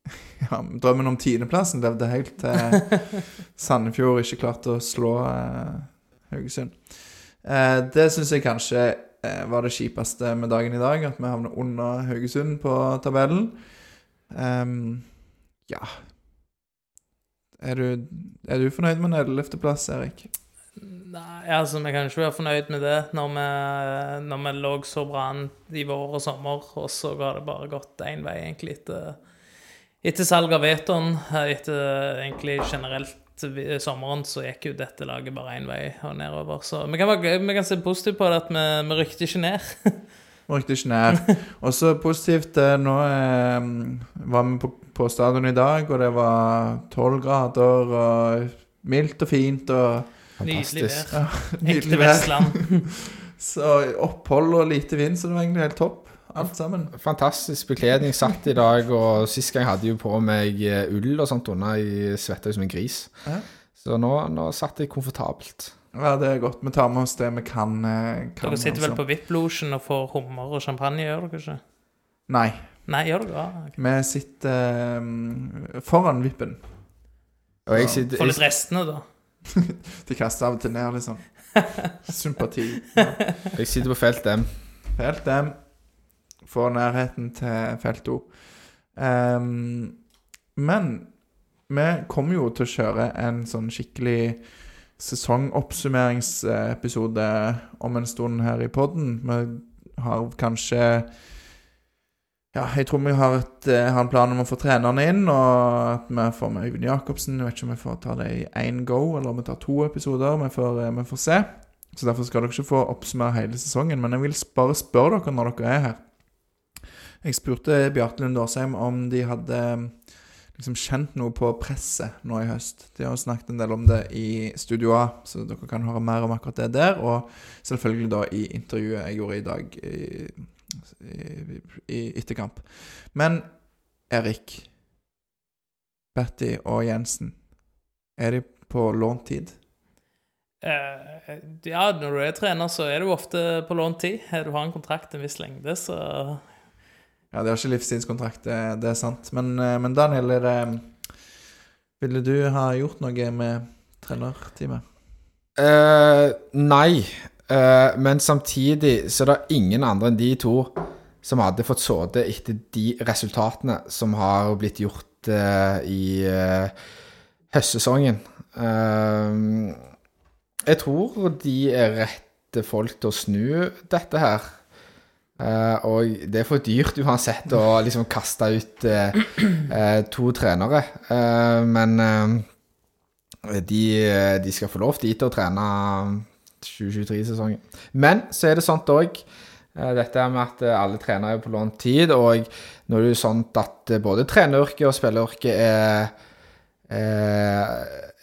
Ja, drømmen om tiendeplassen levde helt til Sandefjord ikke klarte å slå eh, Haugesund. Eh, det syns jeg kanskje eh, var det kjipeste med dagen i dag, at vi havner under Haugesund på tabellen. Um, ja er du, er du fornøyd med en ellevteplass, Erik? Nei, altså, vi kan ikke være fornøyd med det når vi, når vi lå så bra an i vår og sommer, og så har det bare gått én vei, egentlig, etter, etter salg av Veton. Etter egentlig generelt sommeren så gikk jo dette laget bare én vei og nedover. Så vi kan, vi kan se positivt på det at vi, vi rykte ikke ned. Rykte ikke ned. Også positivt eh, Nå eh, var vi på, på stadion i dag, og det var tolv grader og mildt og fint og Nydelig vær. Ja, nydelig Ekte. Vestland. Så opphold og lite vind, så det var egentlig helt topp. Alt sammen. Fantastisk bekledning satt i dag, og sist gang hadde jeg jo på meg eh, ull og sånt under. Jeg svetta jo som en gris. Ja. Så nå, nå satt jeg komfortabelt. Ja, det er godt. Vi tar med oss det vi kan. eh, kan Dere sitter vel altså. på VIP-losjen og får hummer og champagne, gjør dere ikke? Nei. Nei, gjør dere det? Okay. Vi sitter um, foran vippen. Og jeg sitter, Får litt restene, da. De kaster av og til ned, liksom. Sympati. jeg sitter på felt M. Felt dem. Får nærheten til felt O. Um, men vi kommer jo til å kjøre en sånn skikkelig sesongoppsummeringsepisode om en stund her i podden. Vi har kanskje Ja, jeg tror vi har, et, eh, har en plan om å få trenerne inn, og at vi får med Øyvind Jacobsen. Jeg vet ikke om vi får ta det i én go, eller om vi tar to episoder. Vi får, eh, vi får se. Så derfor skal dere ikke få oppsummere hele sesongen. Men jeg vil bare spørre dere når dere er her. Jeg spurte Bjarte Lund Årsheim om de hadde liksom kjent noe på presset nå i høst. De har jo snakket en del om det i Studio A, så dere kan høre mer om akkurat det der. Og selvfølgelig da i intervjuet jeg gjorde i dag i, i, etterkamp. Men Erik, Betty og Jensen, er de på låntid? Uh, ja, når du er trener, så er du ofte på lånt tid. Du har en kontrakt en viss lengde, så Ja, de har ikke livstidskontrakt, det, det er sant. Men, eh, men Daniel, det, ville du ha gjort noe med trenerteamet? Uh, nei, uh, men samtidig så er det ingen andre enn de to som hadde fått sittet etter de resultatene som har blitt gjort uh, i høstsesongen. Jeg tror de er rette folk til å snu dette her. Eh, og det er for dyrt uansett å liksom kaste ut uh, uh, to trenere. Men de, de skal få lov de til å trene 2023-sesongen. Men så er det sånt òg. Dette med at alle trenere er på lånt tid, og nå er det jo sånt at både treneryrket og spilleryrket er, er,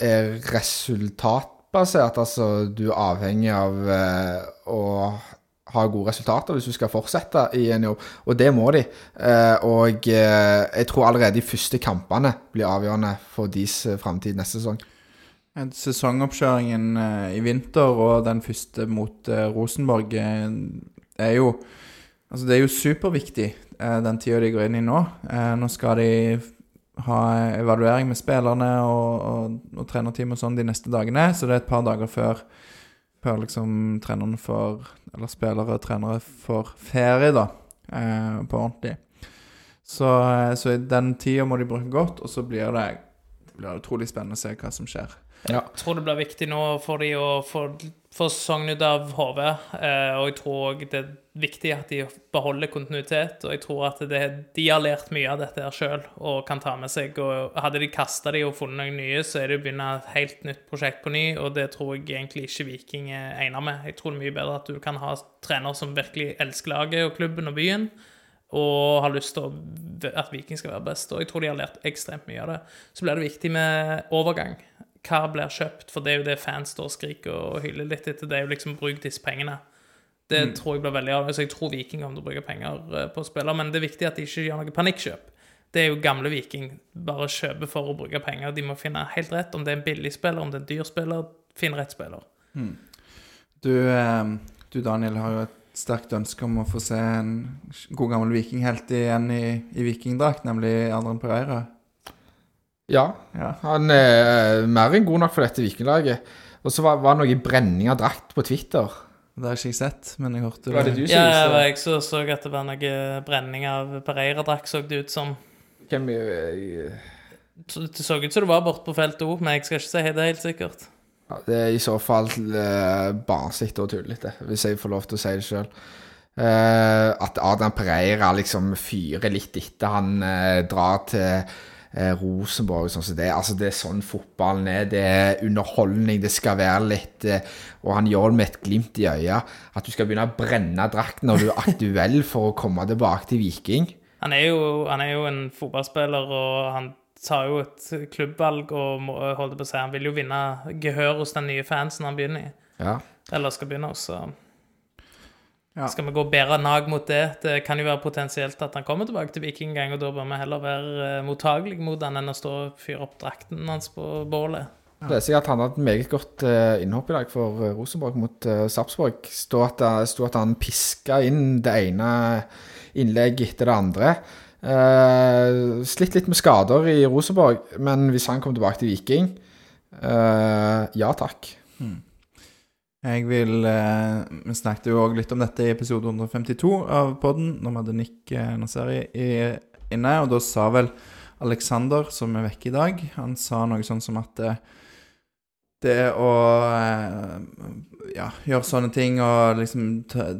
er resultatbasert. Altså du er avhengig av å ha gode resultater hvis du skal fortsette i en jobb, og det må de. Eh, og eh, jeg tror allerede de første kampene blir avgjørende for deres eh, framtid neste sesong. Sesongoppkjøringen i vinter og den første mot Rosenborg er jo Altså, det er jo superviktig, den tida de går inn i nå. Nå skal de ha evaluering med spillerne og, og, og trenerteam og sånn de neste dagene, så det er et par dager før, før liksom treneren får Eller spillere og trenere får ferie, da, eh, på ordentlig. Så, eh, så i den tida må de bruke godt, og så blir det det blir utrolig spennende å se hva som skjer. Ja. Jeg tror det blir viktig nå for de å få, få sesongen ut av hodet. Eh, og jeg tror òg det er viktig at de beholder kontinuitet. Og jeg tror at det, de har lært mye av dette her sjøl og kan ta med seg. Og hadde de kasta de og funnet noen nye, så er det å begynne et helt nytt prosjekt på ny. Og det tror jeg egentlig ikke Viking er egnet med. Jeg tror det er mye bedre at du kan ha trener som virkelig elsker laget og klubben og byen. Og har lyst til at Viking skal være best. Og jeg tror de har lært ekstremt mye av det. Så blir det viktig med overgang. Hva blir kjøpt? For det er jo det fans står og skriker og hyler litt etter. Det er jo liksom bruk disse pengene. Det tror jeg blir veldig avgjørende. Så jeg tror Viking kommer til å bruke penger eh, på spillere, men det er viktig at de ikke gjør noe panikkjøp. Det er jo gamle Viking. Bare kjøper for å bruke penger. De må finne helt rett om det er en billig spiller, om det er en dyr spiller. Finn rett spiller. Du, eh, du Daniel har jo et sterkt ønske om å få se en god gammel vikinghelt igjen i, i vikingdrakt, nemlig Adrian Pereira. Ja, Ja. han er mer enn god nok for dette vikinglaget. Og så var, var det noe brenning av drakt på Twitter. Det har ikke jeg sett, men jeg hørte Var det du som Ja, det var jeg så, så at det var noe brenning av Pereira-drakt, så det ut som. Hvem eh, Det så ut som det var borte på feltet òg, men jeg skal ikke si det helt sikkert. ja, Det er i så fall uh, barnslig og tullete, hvis jeg får lov til å si det sjøl. at Adrian Pereira liksom fyrer litt etter han eh, drar til eh, Rosenborg. Sånn som det. Altså, det er sånn fotballen er. Det er underholdning. Det skal være litt eh, Og han gjør det med et glimt i øyet. At du skal begynne å brenne drakten når du er aktuell for å komme tilbake til Viking. Han er jo, han er jo en fotballspiller, og han tar jo et klubbvalg og holder på å si, han vil jo vinne gehør hos den nye fansen han begynner i. Ja. Eller skal begynne hos. Ja. skal vi gå bedre nag mot det. Det kan jo være potensielt at han kommer tilbake til Viking en gang, og da bør vi heller være eh, mottagelige mot han enn å stå og fyre opp drakten hans på bålet. Leser jeg at han hadde et meget godt eh, innhopp i dag for eh, Rosenborg mot Sarpsborg. Sto at, det- sto at han piska inn det ene innlegget etter det andre. Uh, slitt litt med skader i Rosenborg, men hvis han kommer tilbake til Viking uh, Ja takk. Jeg vil eh, Vi snakket jo også litt om dette i episode 152 av podden, når vi hadde Nick eh, Naseri inne, og da sa vel Alexander, som er vekke i dag, han sa noe sånn som at eh, det å eh, ja, gjøre sånne ting og liksom ta,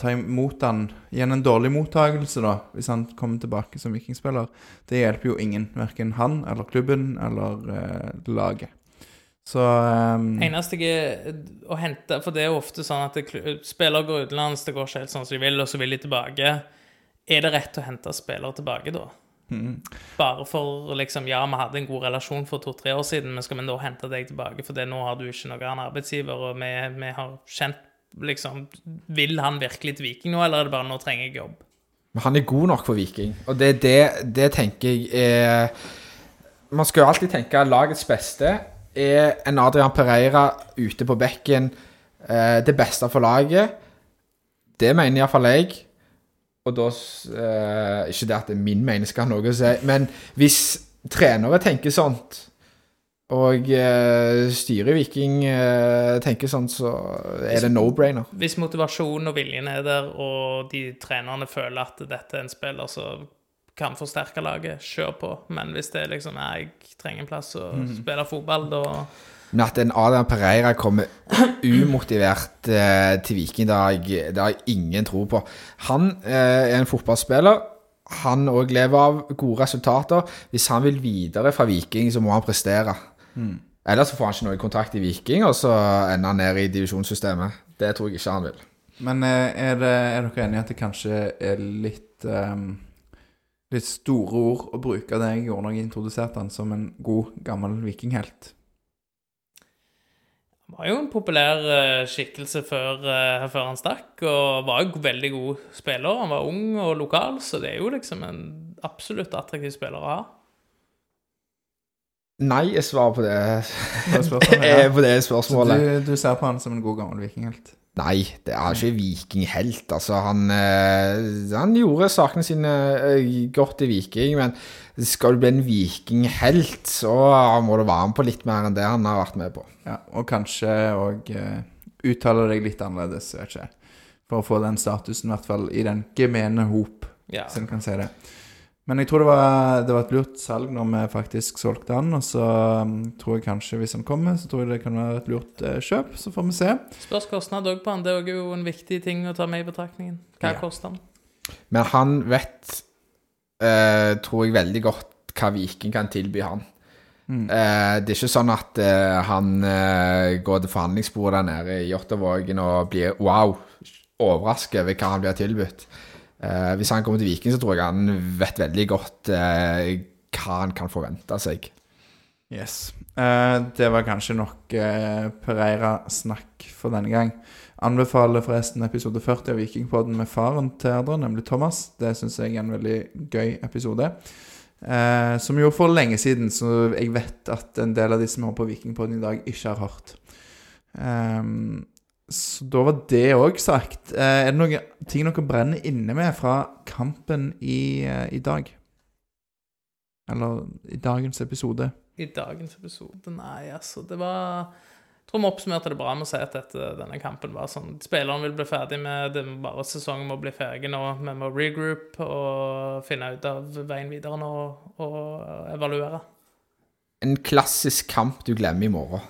ta imot han gjennom en dårlig mottakelse, da, hvis han kommer tilbake som vikingspiller, det hjelper jo ingen. Verken han eller klubben eller laget. Så um, Eneste jeg er å hente For det er jo ofte sånn at det, spillere går utenlands, det går ikke helt sånn som de vil, og så vil de tilbake. Er det rett å hente spillere tilbake da? mm, Bare for liksom Ja, vi hadde en god relasjon for to-tre år siden, men skal vi da hente deg tilbake? For det, nå har du ikke noen annen arbeidsgiver, og vi, vi har kjent liksom Vil han virkelig til Viking nå, eller er det bare nå trenger jeg jobb? Men han er god nok for Viking, og det, det, det tenker jeg er Man skal jo alltid tenke lagets beste. Er en Adrian Pereira ute på bekken eh, det beste for laget? Det mener iallfall jeg. Og da eh, Ikke det at det er min mening skal ha noe å si, men hvis trenere tenker sånt, og eh, styret i Viking eh, tenker sånn, så er det no-brainer. Hvis motivasjonen og viljen er der, og de trenerne føler at dette er en spiller som kan forsterke laget, kjør på. Men hvis det er liksom jeg trenger en plass å spille fotball, da Men at en Adrian Pereira kommer umotivert eh, til Viking, det har, jeg, det har jeg ingen tro på. Han eh, er en fotballspiller. Han òg lever av gode resultater. Hvis han vil videre fra Viking, så må han prestere. Ellers får han ikke noe kontrakt i Viking, og så ender han ned i divisjonssystemet. Det tror jeg ikke han vil. Men eh, er, det, er dere enige i at det kanskje er litt ehm, Litt store ord å bruke det jeg gjorde når jeg introduserte han som en god, gammel vikinghelt? Han var jo en populær eh, skikkelse før, eh, før han stakk, og var jo veldig god spiller. Han var ung og lokal, så det er jo liksom en absolutt attraktiv spiller å ha. Nei, jeg svarer på det, det, spørsmål, er ja. på det Så spørsmålet. du, du ser på han som en god, gammel vikinghelt? Nei, det er ikke vikinghelt. Altså, han, eh, han gjorde sakene sine eh, godt i Viking, men skal du bli en vikinghelt, så må du være med på litt mer enn det han har vært med på. Ja, og kanskje òg uttale deg litt annerledes, vet ikke. For å få den statusen, i hvert fall i den gemene hop, Ja. hvis en kan si det. Men jeg tror det var, det var et lurt salg når vi faktisk solgte han, og så um, tror jeg kanskje hvis han kommer, så tror jeg det kan være et lurt eh, kjøp. Så får vi se. Spørs kostnad òg på han. Det er jo en viktig ting å ta med i betraktningen. Hva Ja. koster han? Men han vet, eh, tror jeg, veldig godt hva Viking kan tilby han. Mm. Eh, det er ikke sånn at eh, han eh, går til forhandlingsbordet der nede i Jåttåvågen og blir wow, overrasket over hva han blir tilbudt. Eh, hvis han kommer til Viking, så tror jeg han vet veldig godt eh, hva han kan forvente seg. Yes. Eh, det var kanskje nok eh, Pereira-snakk for denne gang. Anbefaler forresten episode 40 av Vikingpodden med faren til Erdre, nemlig Thomas. Det syns jeg er en veldig gøy episode. Eh, som jo for lenge siden, så jeg vet at en del av de som hører på Vikingpodden i dag, ikke har hørt. Ehm, så da var det òg sagt. Eh, er det noen ting dere brenner inne med fra kampen i, eh, i dag? Eller i dagens episode? I dagens episode Nei, altså, det var Jeg tror vi oppsummerte det bra med å si at dette, denne kampen var sånn Spillerne vil bli ferdig med det, bare sesongen må bli ferdig nå. Vi må regroup og finne ut av veien videre nå og evaluere. En klassisk kamp du glemmer i morgen.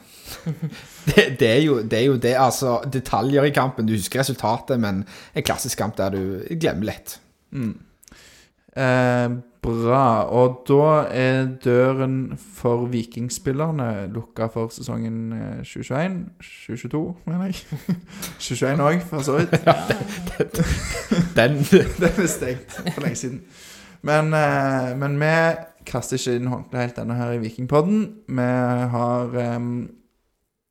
det, det, er jo, det er jo det, altså. Detaljer i kampen. Du husker resultatet, men en klassisk kamp der du glemmer litt. Eh, bra. Og da er døren for vikingspillerne lukka for sesongen eh, 2021. 2022, mener jeg. 2021 òg, for så vidt. Den Den er stengt for lenge siden. Men, eh, men vi kaster ikke inn håndkleet helt ennå her i Vikingpodden. Vi har um,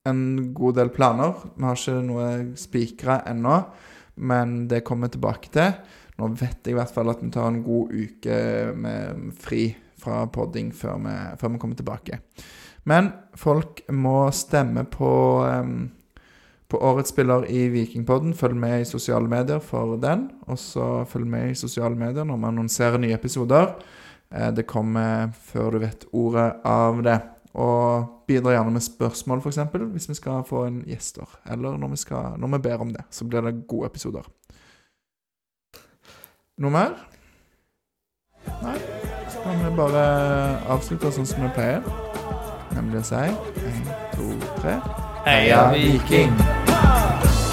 en god del planer. Vi har ikke noe spikra ennå, men det kommer vi tilbake til. Nå vet jeg i hvert fall at vi tar en god uke med fri fra podding før vi, før vi kommer tilbake. Men folk må stemme på um, på Årets spiller i Vikingpodden. Følg med i sosiale medier for den. Og så følg med i sosiale medier når vi annonserer nye episoder. Eh, Det kommer før du vet ordet av det. Og bidra gjerne med spørsmål, f.eks. hvis vi skal få en gjester. Eller når vi, skal, når vi ber om det. Så blir det gode episoder. Noe mer? Nei? Så kan vi bare avslutte sånn som vi pleier. Nemlig å si én, to, tre. Heia Viking!